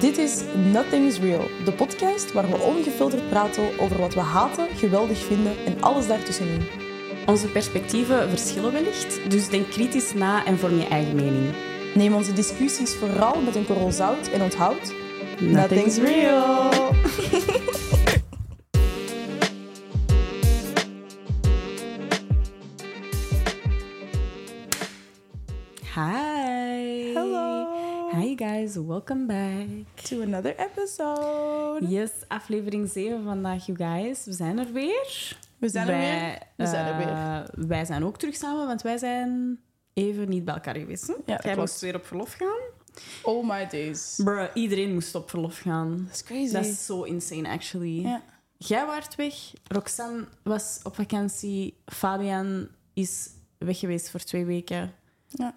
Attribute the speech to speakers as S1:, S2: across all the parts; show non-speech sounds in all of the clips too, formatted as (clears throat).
S1: Dit is Nothing's Real, de podcast waar we ongefilterd praten over wat we haten, geweldig vinden en alles daartussenin.
S2: Onze perspectieven verschillen wellicht, dus denk kritisch na en vorm je eigen mening.
S1: Neem onze discussies vooral met een korrel zout en onthoud...
S2: Nothing's
S1: real! (laughs)
S2: welcome back.
S1: To another episode.
S2: Yes, aflevering 7 vandaag, you guys. We zijn er weer.
S1: We zijn er weer. We zijn er weer.
S2: eh, wij zijn ook terug samen, want wij zijn even niet bij elkaar geweest. hè?
S1: dat
S2: Jij moest weer op verlof gaan.
S1: Oh my days.
S2: Bruh, iedereen moest op verlof gaan.
S1: That's crazy.
S2: Dat is zo insane, actually.
S1: Ja.
S2: Jij waart weg, Roxanne was op vakantie, Fabian is weg geweest voor twee weken.
S1: Ja.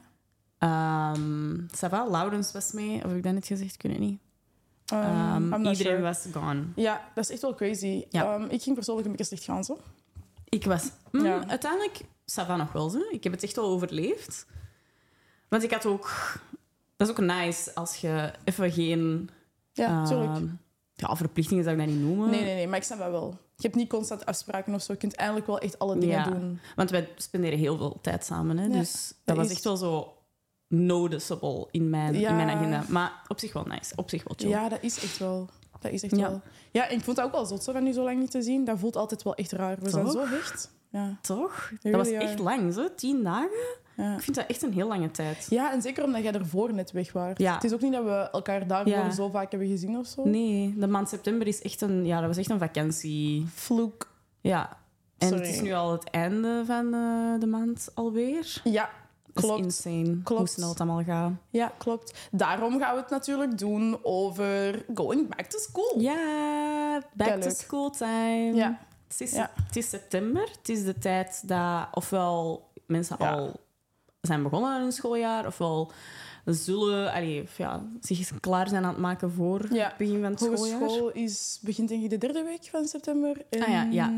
S2: Ehm ça va, Laurens was mee, of heb ik dat net gezegd? Ik weet het niet.
S1: Um,
S2: Ehm, iedereen
S1: sure.
S2: was gone.
S1: Ja, dat is echt wel crazy.
S2: Ja.
S1: Ehm, ik ging persoonlijk een beetje slecht gaan, zo.
S2: Ik was... Mm,
S1: Ja.
S2: Uiteindelijk, ça va nog wel. Zo. Ik heb het echt wel overleefd. Want ik had ook... Dat is ook nice als je even geen...
S1: Ja,
S2: ehm, ja, verplichtingen zou ik dat niet noemen.
S1: Nee, nee, nee, maar ik snap dat wel. Je hebt niet constant afspraken of zo. Je kunt eindelijk wel echt alle dingen
S2: Ja.
S1: doen.
S2: Want wij spenderen heel veel tijd samen. Hè?
S1: Ja,
S2: dus dat,
S1: dat
S2: was echt wel zo noticeable in mijn,
S1: Ja.
S2: in mijn agenda. Maar op zich wel nice. Op zich wel chill.
S1: Ja, dat is echt wel. Dat is echt
S2: Ja.
S1: wel. Ja, en ik vond het ook wel zot zo van nu zo lang niet te zien. Dat voelt altijd wel echt raar. We zijn zo hecht. Ja.
S2: Toch? Dat was echt lang, zo. Tien dagen?
S1: Ja.
S2: Ik vind dat echt een heel lange tijd.
S1: ja, en zeker omdat jij ervoor net weg was.
S2: Ja.
S1: Het is ook niet dat we elkaar daarvoor
S2: Ja.
S1: zo vaak hebben gezien of zo.
S2: Nee, de maand september is echt een... Ja, dat was echt een vakantie.
S1: Vloek.
S2: Ja. En
S1: Sorry.
S2: het is nu al het einde van eh, de maand alweer.
S1: Ja, klopt.
S2: is insane hoe
S1: Klopt.
S2: snel het allemaal gaat.
S1: Ja, klopt. Daarom gaan we het natuurlijk doen over going back to school.
S2: Ja, back to school time.
S1: Ja.
S2: Het is,
S1: Ja.
S2: het is september. Het is de tijd dat ofwel mensen
S1: Ja.
S2: al zijn begonnen aan hun schooljaar, ofwel zullen allee, ja, zich klaar zijn aan het maken voor
S1: Ja.
S2: het begin van het schooljaar.
S1: Hogeschool is, begint denk ik de derde week van september. En,
S2: Ah ja, ja.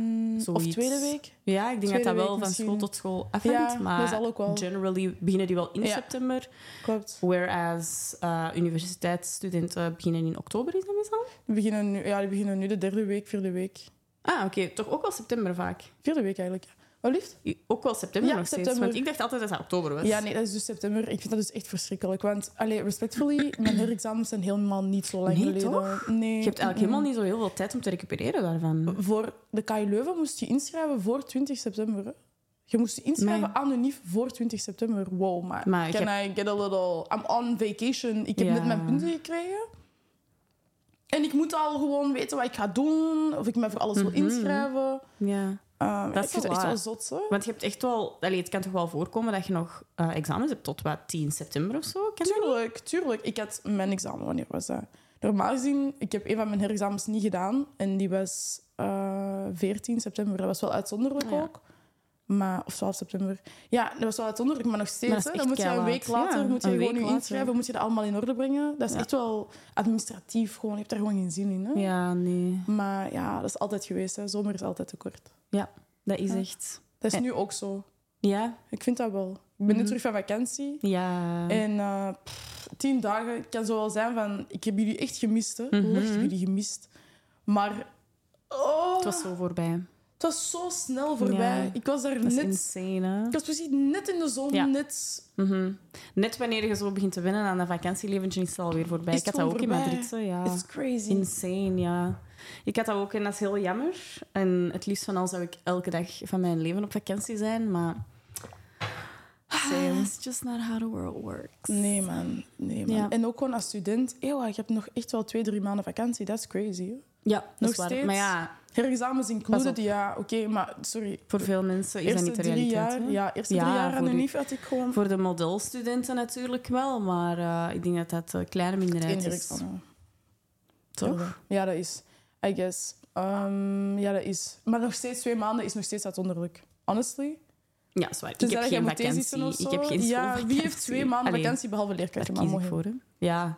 S1: Of tweede week.
S2: Ja, ik denk
S1: Tweede
S2: dat dat wel van
S1: misschien.
S2: school tot school afhangt.
S1: Ja,
S2: maar generally beginnen die wel in september.
S1: Klopt.
S2: Whereas uh, universiteitsstudenten beginnen in oktober, is dat meestal?
S1: Die beginnen nu, ja, die beginnen nu de derde week, vierde week.
S2: Ah, oké. Toch ook wel september vaak.
S1: Vierde week eigenlijk. ja. Wat liefst?
S2: Ook wel september
S1: Ja,
S2: nog steeds.
S1: september.
S2: Want ik dacht altijd dat het oktober was.
S1: Ja, nee, dat is dus september. Ik vind dat dus echt verschrikkelijk. Want, allee, respectfully, mijn herexamens zijn helemaal niet zo lang
S2: Nee,
S1: geleden.
S2: toch?
S1: Nee.
S2: Je hebt eigenlijk helemaal niet zo heel veel tijd om te recupereren daarvan.
S1: Voor de KU Leuven moest je inschrijven voor 20 september. hè. Je moest je inschrijven de NIF voor 20 september. Wow, maar, can I get a little... I'm on vacation. Ik heb
S2: Ja.
S1: net mijn punten gekregen. En ik moet al gewoon weten wat ik ga doen. Of ik me voor alles wil
S2: Mhm.
S1: inschrijven.
S2: Ja.
S1: Um,
S2: Dat is
S1: het echt wel zot, hè?
S2: Want je hebt echt wel... Allee, het kan toch wel voorkomen dat je nog eh, examens hebt tot wat, 10 september of zo? Kan?
S1: Tuurlijk, tuurlijk. Ik had mijn examen, wanneer was dat? Normaal gezien, ik heb een van mijn herexamens niet gedaan. En die was eh 14 september. Dat was wel uitzonderlijk
S2: Ja.
S1: ook. Maar, of 12 september. Ja, dat was wel uitzonderlijk, maar nog steeds. hè. dan moet je een week later
S2: Ja,
S1: moet je gewoon je inschrijven, moet je dat allemaal in orde brengen. Dat is
S2: Ja.
S1: echt wel administratief gewoon. Je hebt daar gewoon geen zin in. Hè?
S2: Ja, nee.
S1: Maar ja, dat is altijd geweest. Hè. Zomer is altijd te kort.
S2: Ja, dat is echt...
S1: Dat is nu ook zo.
S2: Ja,
S1: Ik vind dat wel. Ik ben nu
S2: Mhm.
S1: terug van vakantie.
S2: ja.
S1: En eh, pff, tien dagen het kan zo wel zijn van... Ik heb jullie echt gemist, hè.
S2: Mhm.
S1: Echt jullie gemist. Maar... Oh,
S2: Het was zo voorbij.
S1: Het was zo snel voorbij.
S2: Ja.
S1: Ik was daar
S2: Dat is
S1: net...
S2: insane, hè?
S1: Ik was precies net in de zon,
S2: Ja.
S1: net...
S2: Mhm. Net wanneer je zo begint te wennen aan dat vakantieleventje, is het alweer voorbij.
S1: Is
S2: ik had dat ook in? Madrid. zo, Ja.
S1: It's crazy.
S2: Insane, ja. Ik had dat ook en dat is heel jammer. En het liefst van al zou ik elke dag van mijn leven op vakantie zijn, maar...
S1: Same.
S2: It's just not how the world works.
S1: Nee, man. Nee, man.
S2: Ja.
S1: En ook gewoon als student. Eeuw, je hebt nog echt wel twee, drie maanden vakantie. Dat is crazy.
S2: Ja, dat
S1: Nog
S2: is waar.
S1: steeds?
S2: Maar ja,
S1: Herexamens included, ja, oké. maar, sorry.
S2: voor veel mensen is dat niet de
S1: drie
S2: realiteit.
S1: jaar,
S2: hè?
S1: ja, eerste
S2: Ja,
S1: drie jaar aan de NIF had ik gewoon...
S2: Voor de modelstudenten natuurlijk wel, maar eh, ik denk dat dat een kleine minderheid is. Toch?
S1: Ja, dat is. I guess. Ehm, ja, dat is. Maar nog steeds twee maanden is nog steeds uitzonderlijk. Honestly.
S2: Ja, zwaar. Ik heb geen vakantie. Ik heb geen
S1: Ja, wie heeft twee maanden
S2: Allee,
S1: vakantie behalve
S2: Daar
S1: leerkrachten?
S2: kies ik voor, hè. Ja.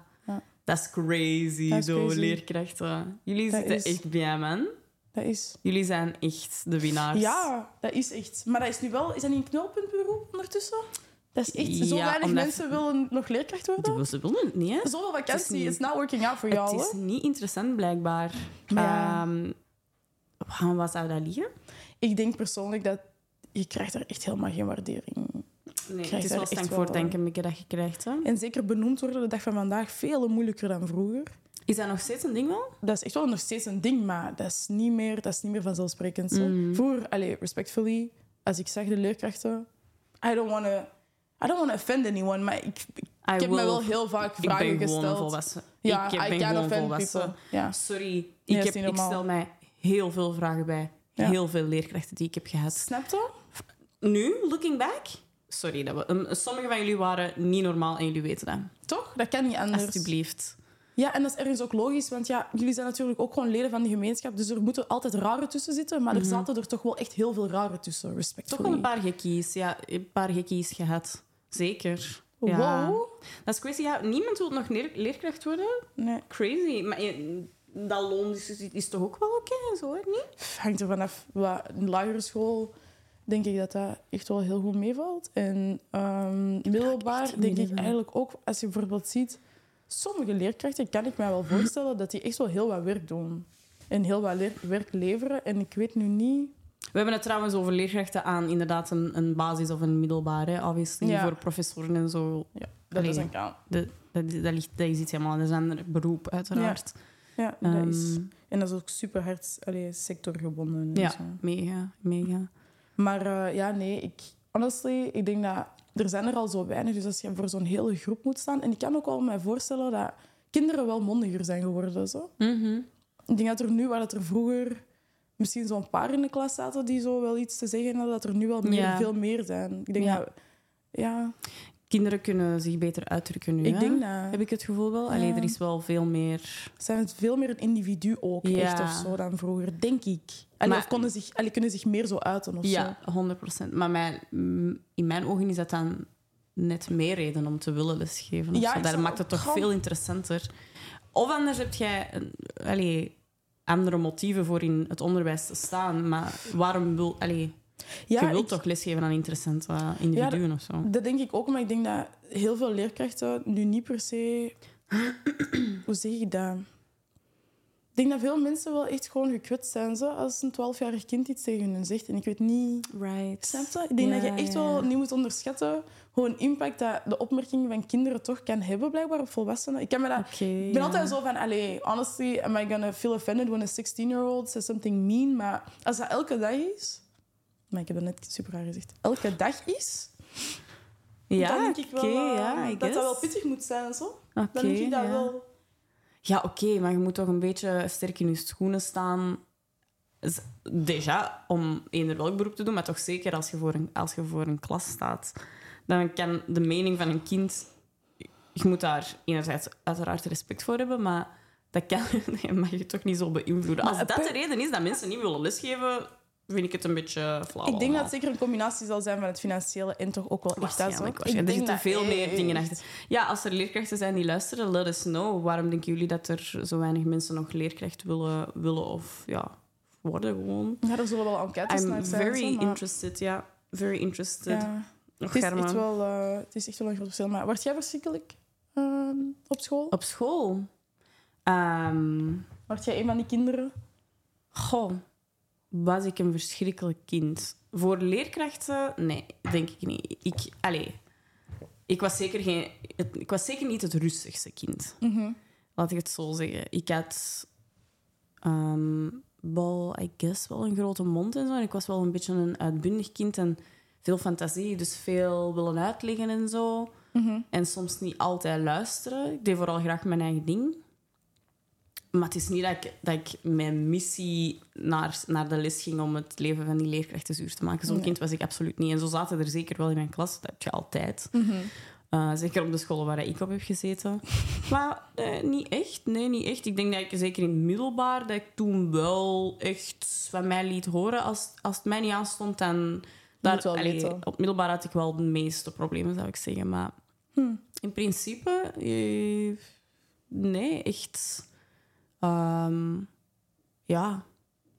S2: Dat is crazy,
S1: Dat is
S2: zo,
S1: crazy.
S2: leerkrachten. Jullie
S1: Dat
S2: zitten
S1: is-
S2: echt bien, man.
S1: Dat is.
S2: Jullie zijn echt de winnaars.
S1: Ja, dat is echt. Maar dat is nu wel. Is dat niet een knelpuntberoep ondertussen? Dat is echt... Zo
S2: Ja,
S1: weinig
S2: omdat-
S1: mensen willen nog leerkracht worden.
S2: Ze willen het niet, hè?
S1: Zoveel
S2: Het is
S1: vakantie.
S2: niet-
S1: It's not working out voor jou,
S2: Het is
S1: hè?
S2: niet interessant, blijkbaar.
S1: Ja.
S2: Ehm, aan wat zou dat liggen?
S1: Ik denk persoonlijk dat je krijgt er echt helemaal geen waardering.
S2: Nee, het is wel stank voor
S1: wel-
S2: denken, Mieke, dat je krijgt. Hè?
S1: En zeker benoemd worden de dag van vandaag veel moeilijker dan vroeger.
S2: Is dat nog steeds een ding wel?
S1: Dat is echt wel nog steeds een ding, maar dat is niet meer, dat is niet meer vanzelfsprekend. Zo.
S2: Mhm.
S1: Vroeger, allez, respectfully, als ik zeg de leerkrachten... I don't want to I don't want to offend anyone, maar ik, ik, ik heb me wel heel vaak
S2: Ik
S1: vragen
S2: ben gewoon een
S1: gesteld.
S2: volwassen.
S1: Ja,
S2: ik ben
S1: can
S2: gewoon
S1: offend
S2: volwassen.
S1: Ja.
S2: Sorry,
S1: Nee,
S2: ik, heb, ik stel mij heel veel vragen bij.
S1: Ja.
S2: Heel veel leerkrachten die ik heb gehad.
S1: Snap je?
S2: Nu, looking back... Sorry, dat we, um, sommige van jullie waren niet normaal en jullie weten dat.
S1: Toch? Dat kan niet anders.
S2: Alsjeblieft.
S1: Ja, en dat is ergens ook logisch, want ja, jullie zijn natuurlijk ook gewoon leden van de gemeenschap, dus er moeten altijd rare tussen zitten, maar er zaten er toch wel echt heel veel rare tussen,
S2: Toch
S1: respectfully.
S2: wel een paar gekkies. Ja, een paar gekkies gehad. Zeker. Ja.
S1: Wow.
S2: Dat is crazy. Ja, niemand wil nog leer- leerkracht worden.
S1: Nee,
S2: Crazy. Maar je- dat loon is, is, toch ook wel oké, zo, hè? Niet?
S1: Hangt er vanaf. Wat, in lagere school denk ik dat dat echt wel heel goed meevalt. En ehm, middelbaar denk ik eigenlijk ook, als je bijvoorbeeld ziet, sommige leerkrachten kan ik me wel voorstellen dat die echt wel heel wat werk doen. En heel wat werk leveren. En ik weet nu niet...
S2: We hebben het trouwens over leerkrachten aan inderdaad een, een basis of een middelbare, obviously,
S1: Ja.
S2: voor professoren en zo.
S1: Ja, dat is een kan.
S2: Dat, dat, dat, ligt, dat is iets helemaal anders dan een beroep, uiteraard.
S1: Ja, dat is...
S2: Ehm,
S1: En dat is ook super hard allee, sectorgebonden. en
S2: ja,
S1: zo.
S2: mega, mega.
S1: Maar eh, ja, nee, ik, honestly, ik denk dat er zijn er al zo weinig. Dus als je voor zo'n hele groep moet staan... En ik kan ook wel mij voorstellen dat kinderen wel mondiger zijn geworden. Zo.
S2: Mhm.
S1: Ik denk dat er nu, waar dat er vroeger misschien zo'n paar in de klas zaten die zo wel iets te zeggen hadden, dat er nu wel meer,
S2: Ja.
S1: veel meer zijn. Ik denk
S2: Ja.
S1: dat... Ja,
S2: Kinderen kunnen zich beter uitdrukken nu,
S1: ik
S2: hè?
S1: denk dat...
S2: Heb ik het gevoel wel? Allee,
S1: Ja.
S2: er is wel veel meer...
S1: Zijn het veel meer een individu ook,
S2: Ja.
S1: echt of zo, dan vroeger, denk ik. Allee,
S2: Maar-
S1: of konden zich, allee, kunnen zich meer zo uiten of zo.
S2: Ja, 100%. Maar mijn, in mijn ogen is dat dan net meer reden om te willen lesgeven.
S1: Ja,
S2: Dat maakt het toch veel interessanter. Of anders heb jij allee, andere motieven voor in het onderwijs te staan. Maar waarom wil... Allee,
S1: Ja,
S2: je wilt
S1: ik-
S2: toch lesgeven aan interessante individuen of zo?
S1: Dat denk ik ook, maar ik denk dat heel veel leerkrachten nu niet per se. (clears throat) Hoe zeg je dat? Ik denk dat veel mensen wel echt gewoon gekwetst zijn zo, als een 12-jarig kind iets tegen hun zegt. En ik weet niet.
S2: Right.
S1: Snap je? Ik denk
S2: Ja,
S1: dat je echt wel niet moet onderschatten hoe impact dat de opmerking van kinderen toch kan hebben, blijkbaar op volwassenen. Ik, kan me dat, ik ben altijd zo van, allee, honestly, am I gonna feel offended when a 16-year-old says something mean? Maar als dat elke dag is. Maar ik heb dat net super raar gezegd. Elke dag is,
S2: Ja,
S1: dan denk ik wel eh,
S2: ja,
S1: dat dat wel pittig moet zijn. en Zo. Dan denk ik dat
S2: ja.
S1: wel.
S2: Ja, oké, maar je moet toch een beetje sterk in je schoenen staan. Déjà, om eender welk beroep te doen, maar toch zeker als je, voor een, als je voor een klas staat. Dan kan de mening van een kind... Je moet daar enerzijds uiteraard respect voor hebben, maar dat, kan, (laughs) mag je toch niet zo beïnvloeden.
S1: Maar
S2: Als dat de reden is dat mensen niet willen lesgeven, vind ik het een beetje flauw.
S1: Ik denk dat het zeker een combinatie zal zijn van het financiële en toch ook wel echt dat. zo. Ik.
S2: Er zitten
S1: dat
S2: veel meer dingen achter. Ja, als er leerkrachten zijn die luisteren, let us know. Waarom denken jullie dat er zo weinig mensen nog leerkracht willen, willen of ja, worden gewoon?
S1: Ja, er zullen wel enquêtes
S2: I'm
S1: naar zijn.
S2: very
S1: zo, maar-
S2: interested, ja. Very interested.
S1: Ja.
S2: Och,
S1: Het, is echt wel, eh, het is echt wel een groot verschil. Maar word jij verschrikkelijk ehm, op school?
S2: Op school? Ehm,
S1: Word jij een van die kinderen?
S2: goh, was ik een verschrikkelijk kind? Voor leerkrachten? Nee, denk ik niet. Ik, allee, ik, was zeker geen, het- ik was zeker niet het rustigste kind.
S1: Mhm.
S2: laat ik het zo zeggen. Ik had ehm, wel, I guess, wel een grote mond en zo. En ik was wel een beetje een uitbundig kind en veel fantasie, dus veel willen uitleggen en zo.
S1: Mhm.
S2: En soms niet altijd luisteren. Ik deed vooral graag mijn eigen ding. Maar het is niet dat ik, dat ik mijn missie naar, naar de les ging om het leven van die leerkrachten zuur te maken. Zo'n
S1: Nee.
S2: kind was ik absoluut niet. En zo zaten er zeker wel in mijn klas. Dat heb je altijd.
S1: Mhm.
S2: Uh, zeker op de scholen waar ik op heb gezeten. (laughs) Maar eh, niet echt. Nee, niet echt. Ik denk dat ik zeker in het middelbaar, dat ik toen wel echt van mij liet horen. Als, als het mij niet aanstond, dan... Daar,
S1: wel
S2: allee, op middelbaar had ik wel de meeste problemen, zou ik zeggen. Maar
S1: Hm.
S2: in principe... eh, nee, echt... ehm, ja,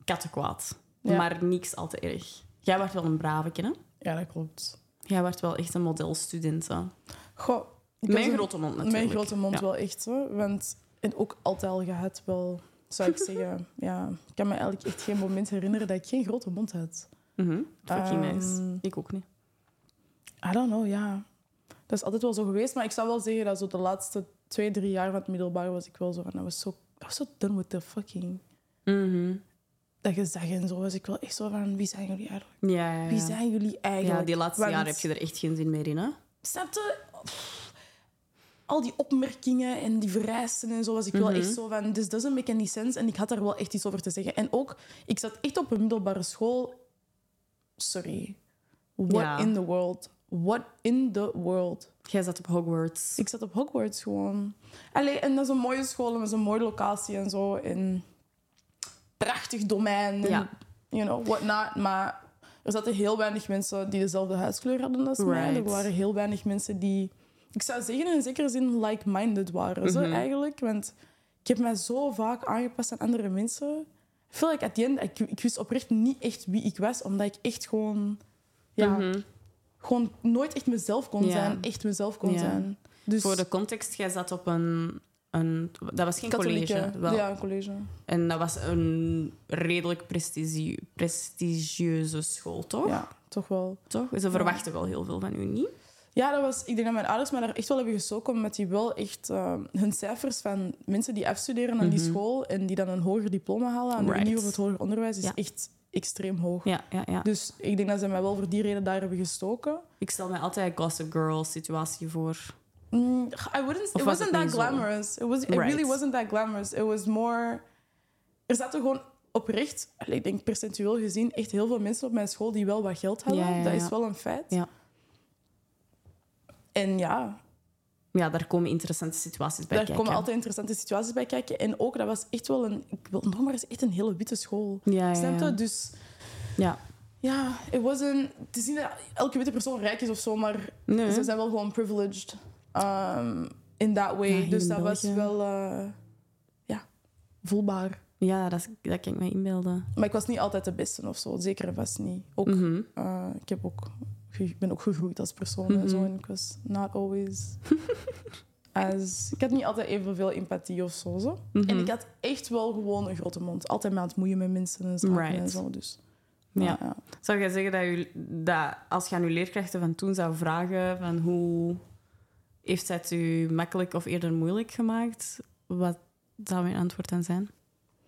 S2: kattenkwaad.
S1: Ja.
S2: Maar niks al te erg. Jij was wel een brave hè?
S1: Ja, dat klopt.
S2: Jij werd wel echt een modelstudent.
S1: Goh,
S2: Mijn grote mond natuurlijk.
S1: Mijn grote mond
S2: Ja.
S1: wel echt. Want, en ook altijd al gehad wel, zou ik (laughs) zeggen. Ja, ik kan me eigenlijk echt geen moment herinneren dat ik geen grote mond had.
S2: Mhm. Fucking
S1: Ehm,
S2: nice. Ik ook niet.
S1: I don't know, ja. Dat is altijd wel zo geweest. Maar ik zou wel zeggen dat zo de laatste twee, drie jaar van het middelbaar was ik wel zo van... Dat was zo, I was zo done with the fucking...
S2: Mhm.
S1: Dat gezag en zo was ik wel echt zo van... Wie zijn jullie eigenlijk?
S2: Ja, ja, ja.
S1: Wie zijn jullie eigenlijk?
S2: ja, die laatste
S1: Want-
S2: jaren heb je er echt geen zin meer in, hè?
S1: Snap je? Pff, Al die opmerkingen en die vereisten en zo was ik wel
S2: Mhm.
S1: echt zo van... This doesn't make any sense. En ik had daar wel echt iets over te zeggen. En ook, ik zat echt op een middelbare school... Sorry. What in the world? What in the world?
S2: Jij zat op Hogwarts.
S1: Ik zat op Hogwarts gewoon. Allee, en dat is een mooie school en dat is een mooie locatie en zo. En prachtig domein en
S2: Ja.
S1: you know, whatnot. Maar er zaten heel weinig mensen die dezelfde huidskleur hadden als mij.
S2: Right.
S1: Er waren heel weinig mensen die, ik zou zeggen, in zekere zin like-minded waren. Zo,
S2: Mhm.
S1: eigenlijk. Want ik heb mij zo vaak aangepast aan andere mensen. Ik voel like at the end, ik, ik wist oprecht niet echt wie ik was, omdat ik echt gewoon... Ja,
S2: Mhm.
S1: Gewoon nooit echt mezelf kon
S2: Ja.
S1: zijn. Echt mezelf kon
S2: Ja.
S1: zijn. Dus
S2: Voor de context, jij zat op een... een dat was geen
S1: katholieke-
S2: college. Wel.
S1: Ja, een college.
S2: En dat was een redelijk prestigie- prestigieuze school, toch?
S1: Ja, toch wel.
S2: toch? Ze verwachten wel heel veel van u, niet?
S1: Ja, dat was, ik denk dat mijn ouders mij daar echt wel hebben gestoken, omdat die wel echt eh, hun cijfers van mensen die afstuderen aan die
S2: Mhm.
S1: school en die dan een hoger diploma halen aan de
S2: Right.
S1: Unie of het hoger onderwijs, is
S2: Ja.
S1: echt extreem hoog.
S2: Ja, ja, ja.
S1: Dus ik denk dat ze mij wel voor die reden daar hebben gestoken.
S2: Ik stel me altijd een Gossip Girl situatie voor.
S1: Mm, I wouldn't.
S2: Of
S1: It
S2: was
S1: wasn't that
S2: zo?
S1: glamorous. It was. It
S2: Right.
S1: really wasn't that glamorous. It was more. Er zaten gewoon oprecht, ik denk percentueel gezien, echt heel veel mensen op mijn school die wel wat geld hadden.
S2: Ja, ja,
S1: Dat is wel een feit.
S2: Ja.
S1: En ja,
S2: Ja, daar komen interessante situaties bij
S1: daar
S2: kijken.
S1: komen altijd interessante situaties bij kijken. En ook, dat was echt wel een... Ik wil nog maar eens echt een hele witte school.
S2: Ja, ja,
S1: Snap je?
S2: ja.
S1: Dus
S2: ja.
S1: ja, it wasn't... Het is niet dat elke witte persoon rijk is of zo, maar
S2: Nee.
S1: ze zijn wel gewoon privileged um, in that way.
S2: Ja,
S1: dus dat was wel... eh, ja, voelbaar.
S2: Ja, dat, dat kan ik me inbeelden.
S1: Maar ik was niet altijd de beste of zo. Zeker en vast niet. Ook,
S2: Mhm.
S1: eh, ik, heb ook, ik ben ook gegroeid als persoon en zo.
S2: Mhm.
S1: En ik was not always... (laughs) as, ik had niet altijd evenveel empathie of zo. zo.
S2: Mhm.
S1: En ik had echt wel gewoon een grote mond. Altijd maar aan het moeien met mensen en zaken
S2: Right.
S1: en zo. Dus,
S2: Ja.
S1: ja.
S2: Zou jij zeggen dat, je, dat als je aan je leerkrachten van toen zou vragen van hoe heeft het u makkelijk of eerder moeilijk gemaakt, wat zou mijn antwoord dan zijn?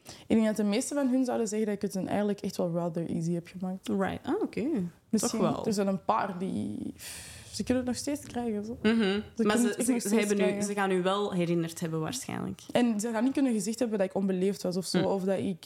S1: Ik denk dat de meeste van hun zouden zeggen dat ik het een eigenlijk echt wel rather easy heb gemaakt.
S2: Right. Ah, oké.
S1: Misschien,
S2: wel.
S1: Er zijn een paar die... Ze kunnen het nog steeds krijgen. Zo.
S2: Mhm.
S1: Ze
S2: Maar ze, ze, hebben gaan u wel herinnerd hebben, waarschijnlijk.
S1: En ze gaan niet kunnen gezegd hebben dat ik onbeleefd was of zo.
S2: Hm.
S1: Of dat ik...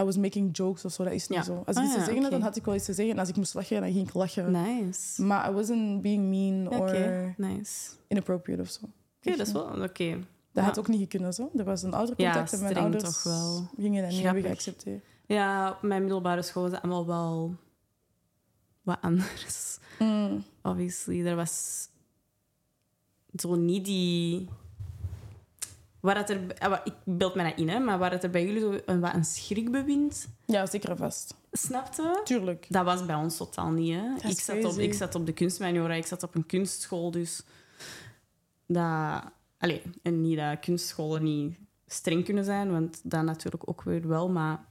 S1: I was making jokes of zo. Dat is niet
S2: Ja.
S1: zo. Als ik
S2: Ah,
S1: iets te
S2: ja,
S1: zeggen had, dan had ik wel iets te zeggen. En als ik moest lachen, dan ging ik lachen.
S2: Nice.
S1: Maar I wasn't being mean
S2: Oké,
S1: or
S2: nice.
S1: inappropriate of zo.
S2: Oké, dat is wel oké.
S1: Dat
S2: Ja.
S1: had ook niet gekund. Zo. Er was een oudercontact
S2: Ja,
S1: en mijn ouders
S2: toch wel.
S1: gingen dat niet hebben geaccepteerd.
S2: Ja, op mijn middelbare school was het allemaal wel wat anders.
S1: Mm.
S2: Obviously, er was zo niet die. Waar het er, wat- ik beeld me dat in, hè, maar waar het er bij jullie zo een, wat een schrikbewind
S1: Ja, zeker en vast.
S2: snapte,
S1: Tuurlijk.
S2: dat was bij ons totaal niet. Hè.
S1: Dat
S2: Ik, zat op, ik zat op de kunstmaniora, ik zat op een kunstschool, dus dat. Allee, en niet dat kunstscholen niet streng kunnen zijn, want dat natuurlijk ook weer wel, maar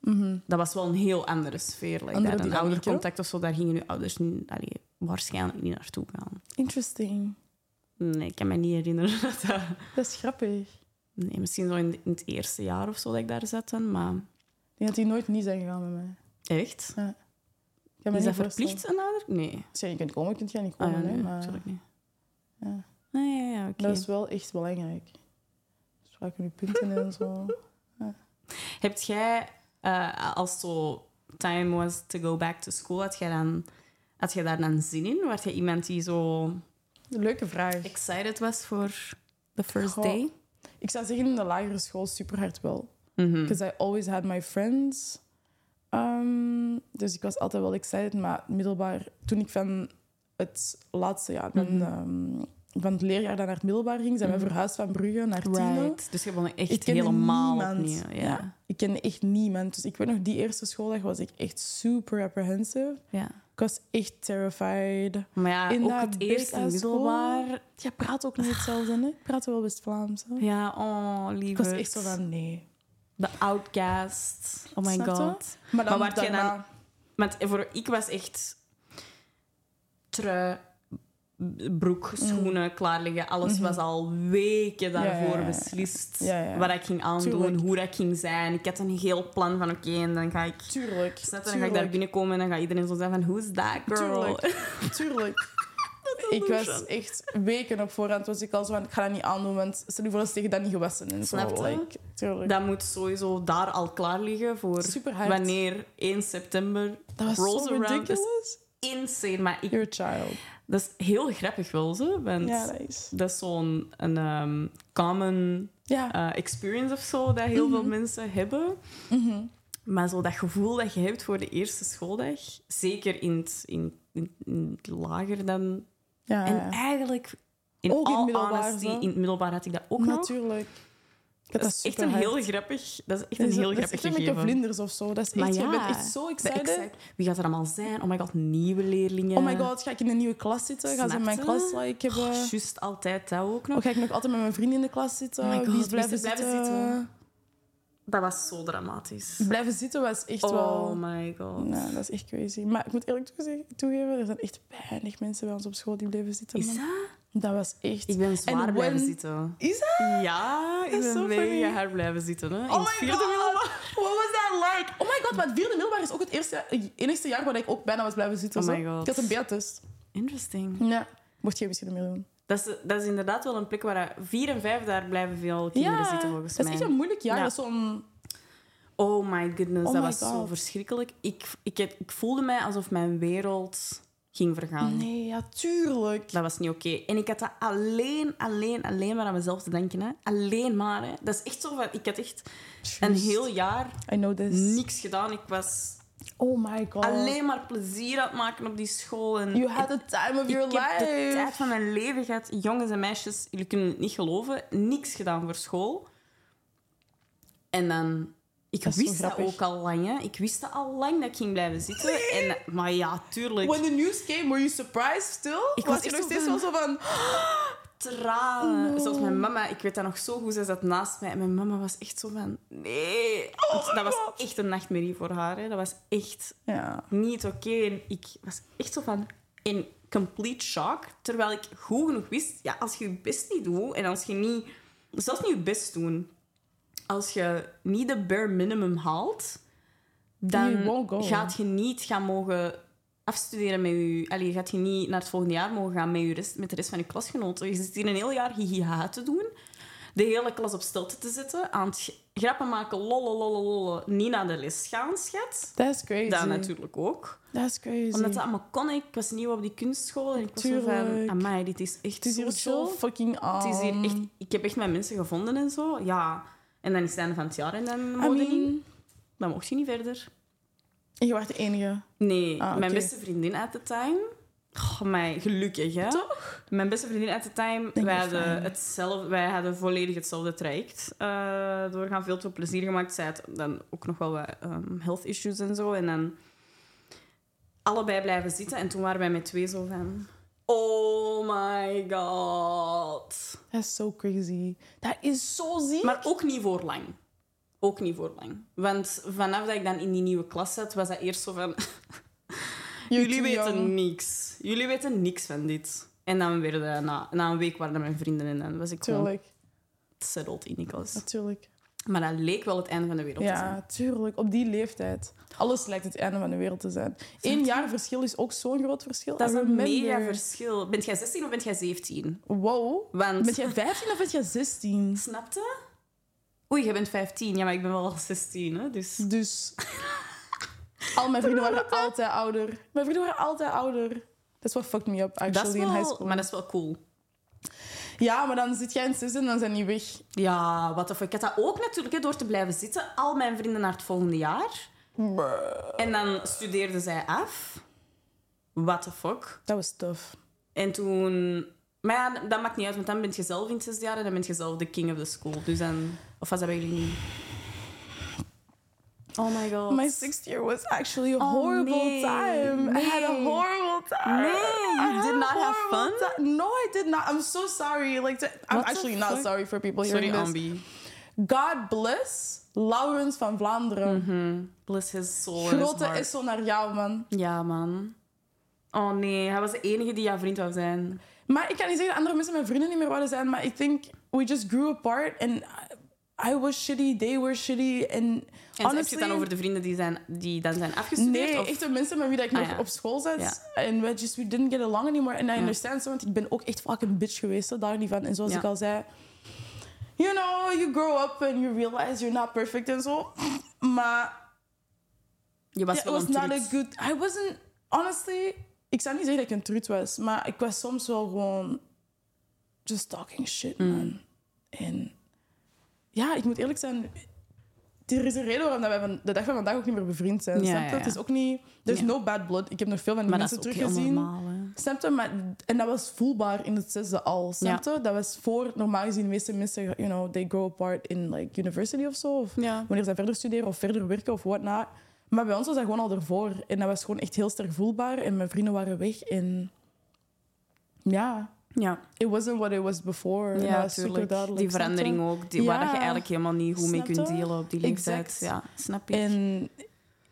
S1: Mhm.
S2: dat was wel een heel andere sfeer. Like
S1: Andere.
S2: Een oudercontact of zo, daar gingen uw ouders niet, allee, waarschijnlijk niet naartoe gaan.
S1: Interesting.
S2: Nee, ik kan me niet herinneren (laughs) dat dat...
S1: Dat is grappig.
S2: Nee, misschien zo in, in het eerste jaar of zo dat ik daar zat maar...
S1: Ik denk dat die nooit niet zijn gegaan met mij.
S2: Echt?
S1: Me
S2: Is dat verplicht, een ouder? Nee.
S1: Als je kunt komen, je niet
S2: Ah,
S1: komen.
S2: ja,
S1: hè, maar
S2: natuurlijk niet.
S1: ja,
S2: Ah, ja, ja, oké.
S1: dat is wel echt belangrijk. Spraken je punten en zo. (laughs)
S2: Heb jij, eh, als zo time was to go back to school, had jij, dan, had jij daar dan zin in? Was jij iemand die zo
S1: Leuke vraag.
S2: excited was voor the first
S1: Goh.
S2: day?
S1: Ik zou zeggen in de lagere school super hard wel.
S2: Mhm.
S1: Because I always had my friends. Um, dus ik was altijd wel excited. Maar middelbaar, toen ik van het laatste jaar, van,
S2: Mhm.
S1: ehm, van het leerjaar dan naar het middelbaar ging, zijn we
S2: Mhm.
S1: verhuisd van Brugge naar.
S2: Right. Dus je begon echt helemaal
S1: niemand.
S2: opnieuw. Ja.
S1: Ja. Ik kende echt niemand. Dus ik weet nog, die eerste schooldag was ik echt super apprehensive.
S2: Ja.
S1: Ik was echt terrified.
S2: Maar ja,
S1: In
S2: ook
S1: dat
S2: het eerste middelbaar.
S1: Je praat ook niet hetzelfde, hè? Ik praat wel West-Vlaams. hè?
S2: Ja, oh, lieve.
S1: Ik was echt zo van, nee.
S2: De outcast. Oh my
S1: Snap je?
S2: god.
S1: Maar dan
S2: Maar dan- Want voor, ik was echt trui, broek, schoenen klaarleggen. Alles was al weken daarvoor
S1: Mhm. Ja, ja, ja.
S2: beslist.
S1: Ja.
S2: Wat ik ging aandoen,
S1: Tuurlijk.
S2: hoe dat ik ging zijn. Ik had een heel plan van oké, en dan ga ik...
S1: Tuurlijk.
S2: Je? Dan ga ik daar binnenkomen en dan gaat iedereen zo zeggen van... Who's that girl?
S1: Tuurlijk. (laughs) Tuurlijk. Ik was echt weken op voorhand was ik al zo van, ik ga dat niet aandoen, want stel je voor ze tegen dat niet gewassen en zo. Like, tuurlijk.
S2: Dat moet sowieso daar al klaar liggen voor
S1: Super hard.
S2: wanneer 1 september
S1: dat was
S2: rolls
S1: zo
S2: around. Dat is insane. Maar ik,
S1: You're a child.
S2: Dat is heel grappig wel zo. Want
S1: Ja, dat is.
S2: dat is zo'n een, ehm, common
S1: Ja.
S2: eh, experience of zo dat heel veel
S1: Mhm.
S2: mensen hebben.
S1: Mhm.
S2: Maar zo dat gevoel dat je hebt voor de eerste schooldag, zeker in het, in, in, in het lager dan.
S1: Ja,
S2: En eigenlijk, in
S1: Ook in
S2: all
S1: middelbaar,
S2: honesty, in het middelbaar had ik dat ook nog.
S1: Natuurlijk.
S2: Dat is echt een heel grappig, dat is echt
S1: Dat
S2: een
S1: is-
S2: heel
S1: dat is
S2: grappig
S1: echt een beetje
S2: gegeven.
S1: vlinders of zo. Dat is echt, je
S2: ja,
S1: bent echt zo excited.
S2: exact- Wie gaat er allemaal zijn? Oh my god, nieuwe leerlingen.
S1: Oh my god, ga ik in een nieuwe klas zitten? Gaan ze in mijn klas like, hebben?
S2: Oh, Juist altijd dat ook nog.
S1: Of ga ik nog altijd met mijn vrienden in de klas zitten?
S2: Oh my God,
S1: Wie is
S2: is
S1: blijven,
S2: blijven
S1: zitten?
S2: Dat was zo dramatisch.
S1: Blijven zitten was echt
S2: Oh
S1: wel...
S2: my god.
S1: Nou, dat is echt crazy. Maar ik moet eerlijk toege- toegeven, er zijn echt weinig mensen bij ons op school die bleven zitten.
S2: Is dat?
S1: Dat was echt...
S2: Ik ben zwaar
S1: En
S2: blijven
S1: when-
S2: zitten.
S1: Is dat?
S2: Ja, ik ben mega hard blijven zitten. Hè. In
S1: Oh my
S2: vierde
S1: god!
S2: middelbaar.
S1: What was that like? Oh my god, maar het vierde middelbaar is ook het eerste, enigste jaar waar ik ook bijna was blijven zitten.
S2: Oh my god.
S1: Ik had een B-test.
S2: Interesting.
S1: Ja. Mocht je misschien meer doen.
S2: Dat is, dat is inderdaad wel een plek waar vier en vijf daar blijven veel kinderen
S1: ja,
S2: zitten volgens
S1: dat is
S2: mij.
S1: echt een moeilijk jaar.
S2: Ja.
S1: Dat is zo'n...
S2: Oh my goodness,
S1: Oh
S2: dat
S1: my
S2: was zo verschrikkelijk. Ik, ik, ik voelde mij alsof mijn wereld ging vergaan.
S1: Nee, ja, tuurlijk.
S2: Dat was niet oké. En ik had dat alleen, alleen, alleen maar aan mezelf te denken. Hè. Alleen maar. Hè. Dat is echt zo van... Ik had echt een heel jaar
S1: I know this.
S2: niks gedaan. Ik was
S1: Oh my god.
S2: alleen maar plezier aan het maken op die school. En
S1: You had the time of your
S2: ik heb de
S1: life.
S2: tijd van mijn leven gehad. Jongens en meisjes, jullie kunnen het niet geloven. Niks gedaan voor school. En dan... Ik
S1: Dat
S2: wist dat ook al lang. Hè. Ik wist dat al lang dat ik ging blijven zitten. En, maar ja, tuurlijk.
S1: When the news came, were you surprised still?
S2: Ik
S1: was
S2: was
S1: je nog steeds wel zo van...
S2: tranen.
S1: No.
S2: Zoals mijn mama, ik weet dat nog zo goed, zij zat naast mij. En mijn mama was echt zo van, nee.
S1: My
S2: dat was
S1: God.
S2: echt een nachtmerrie voor haar. Hè. Dat was echt
S1: Ja.
S2: niet oké. Ik was echt zo van, in complete shock. Terwijl ik goed genoeg wist, ja, als je je best niet doet en als je niet, zelfs niet je best doen, als je niet de bare minimum haalt, dan gaat je niet gaan mogen afstuderen met je... Allee, gaat je niet naar het volgende jaar mogen gaan met, je rest, met de rest van je klasgenoten. Je zit hier een heel jaar hihiha te doen. De hele klas op stilte te zetten. Aan het grappen maken, lololololol. Niet naar de les gaan, schat.
S1: That's crazy.
S2: Dat natuurlijk ook.
S1: That's crazy.
S2: Omdat dat allemaal kon. Ik was nieuw op die kunstschool. En ik was zo van... Amai, dit is echt
S1: Het is hier zo fucking aan.
S2: Het is hier echt... Ik heb echt mijn mensen gevonden en zo. Ja. En dan is het einde van het jaar en dan
S1: I
S2: mocht je niet. Dan mocht je niet verder.
S1: En je was de enige.
S2: Nee,
S1: Ah,
S2: mijn beste vriendin at the time. Oh, mij, gelukkig, hè?
S1: Toch?
S2: Mijn beste vriendin at the time,
S1: Denk
S2: wij hadden, hetzelfde, wij hadden volledig hetzelfde traject eh doorgaan. Veel te plezier gemaakt. Zij had dan ook nog wel wat ehm, health issues en zo. En dan allebei blijven zitten. En toen waren wij met twee zo van... Oh my god.
S1: Dat is zo crazy. Dat is zo ziek.
S2: Maar ook niet voor lang. Ook niet voor lang. Want vanaf dat ik dan in die nieuwe klas zat, was dat eerst zo van... (laughs) Jullie weten
S1: young.
S2: niks. Jullie weten niks van dit. En dan werden na, na een week waren dat mijn vrienden en dan was ik gewoon
S1: Tuurlijk.
S2: settled in die klas.
S1: Natuurlijk.
S2: Maar dat leek wel het einde van de wereld te zijn.
S1: Ja, tuurlijk. Op die leeftijd. Alles lijkt het einde van de wereld te zijn. Eén jaar verschil is ook zo'n groot verschil.
S2: Dat is een mega verschil. Bent jij 16 of bent jij 17?
S1: Wow.
S2: Want...
S1: Ben jij 15 of ben jij 16?
S2: Snapte? Oei, jij bent 15. Ja, maar ik ben wel al 16, hè? Dus...
S1: Dus... Al mijn vrienden waren (laughs) altijd ouder. Mijn vrienden waren altijd ouder. Dat is what fucked me up, actually, in high
S2: wel...
S1: school.
S2: Maar dat is wel cool.
S1: Ja, maar dan zit jij in zes en dan zijn die weg.
S2: Ja, wat of ik had dat ook natuurlijk, hè, door te blijven zitten. Al mijn vrienden naar het volgende jaar. En dan studeerden zij af. What the fuck?
S1: Dat was tough.
S2: En toen... Maar ja, dat maakt niet uit, want dan ben je zelf in het zesde jaar en dan ben je zelf de king of the school. Dus dan... Of was dat bij jullie niet? Oh my god.
S1: My sixth year was actually a
S2: Oh,
S1: horrible
S2: nee.
S1: time. I had a horrible time.
S2: Nee,
S1: I
S2: you
S1: had
S2: did not have fun?
S1: ti- No, I did not. I'm so sorry. Like, to- I'm
S2: What
S1: actually not
S2: fuck?
S1: sorry for people
S2: Sorry,
S1: hearing this.
S2: Ambi.
S1: God bless Laurens van Vlaanderen.
S2: Mhm. Bless his soul and
S1: Grote is zo naar jou, man.
S2: Ja, man. Oh nee, hij was de enige die jouw vriend wou zijn.
S1: Maar ik kan niet zeggen dat andere mensen mijn vrienden niet meer wilden zijn, maar ik think we just grew apart and I, was shitty, they were shitty. And
S2: En heb je
S1: honestly,
S2: het dan over de vrienden die, zijn, die dan zijn afgestudeerd?
S1: Nee,
S2: of?
S1: echt de mensen met wie dat ik
S2: Ah,
S1: nog
S2: ja.
S1: op school zat.
S2: Ja.
S1: En we just we didn't get along anymore. And I understand so, want ik ben ook echt fucking bitch geweest, hè, daar niet van. En zoals ik al zei, you know, you grow up and you realize you're not perfect en zo. Maar
S2: Je was wel een
S1: not a good... I wasn't... Honestly, ik zou niet zeggen dat ik een trut was, maar ik was soms wel gewoon just talking shit,
S2: Mm.
S1: man. En ja, ik moet eerlijk zijn, er is een reden waarom wij van de dag van vandaag ook niet meer bevriend zijn.
S2: Ja, ja.
S1: Het is ook niet... There's no bad blood. Ik heb nog veel van die
S2: Maar
S1: mensen teruggezien.
S2: normaal, hè.
S1: Snap je? Maar, en dat was voelbaar in het zesde al. Snap je? Dat was voor, normaal gezien, de meeste mensen, you know, they grow apart in like university of zo. Of
S2: Ja.
S1: wanneer ze verder studeren of verder werken of wat not. Maar bij ons was dat gewoon al ervoor. En dat was gewoon echt heel sterk voelbaar. En mijn vrienden waren weg. En ja,
S2: Ja,
S1: it wasn't what it was before.
S2: ja
S1: was super
S2: tuurlijk.
S1: duidelijk.
S2: Die
S1: je?
S2: verandering ook, die, waar dat je eigenlijk helemaal niet goed mee kunt
S1: je?
S2: delen op die leeftijd.
S1: Exact.
S2: Ja, snap ik.
S1: En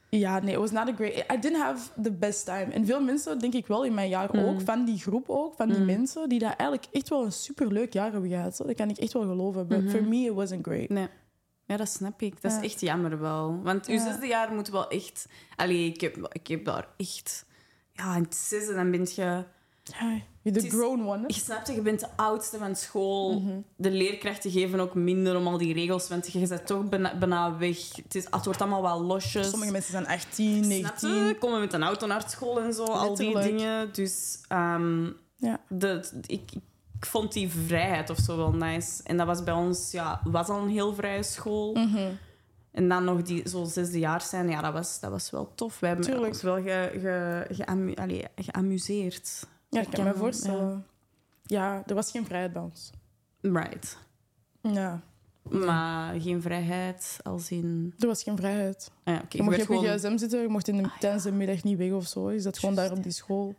S1: ja, nee, it was not a great... I didn't have the best time. En veel mensen, denk ik wel, in mijn jaar
S2: Mm.
S1: ook, van die groep ook, van die mensen, die daar eigenlijk echt wel een superleuk jaar hebben gehad. zo. Dat kan ik echt wel geloven. But for me, it wasn't great.
S2: Nee. Ja, dat snap ik. Dat is echt jammer wel. Want uw
S1: Ja.
S2: zesde jaar moet wel echt... Allee, ik heb, ik heb daar echt... Ja, in het zesde dan ben je...
S1: Ja,
S2: Het is-
S1: grown one. hè?
S2: Je snapt, je bent de oudste van school.
S1: Mhm.
S2: De leerkrachten geven ook minder om al die regels, want je bent toch bijna, bijna weg. Het, is, het wordt allemaal wel losjes.
S1: Sommige mensen zijn 18,
S2: Snap je?
S1: 19.
S2: Komen met een auto naar school en zo, al die dingen. Dus ehm,
S1: Ja.
S2: de, ik, ik vond die vrijheid of zo wel nice. En dat was bij ons, ja, was al een heel vrije school.
S1: Mhm.
S2: En dan nog die zo zesde jaar zijn, ja, dat was, dat was wel tof. We hebben
S1: Tuurlijk.
S2: ons wel ge, ge, allee, geamuseerd.
S1: Ja,
S2: Ik
S1: kan me voorstellen. Ja. er was geen vrijheid bij ons.
S2: Right.
S1: Ja,
S2: Maar geen vrijheid als in...
S1: er was geen vrijheid.
S2: Ah ja, oké,
S1: Je mocht niet op je gsm zitten, je mocht in de,
S2: Ah,
S1: tijdens de middag niet weg of zo. Je zat gewoon daar op die school.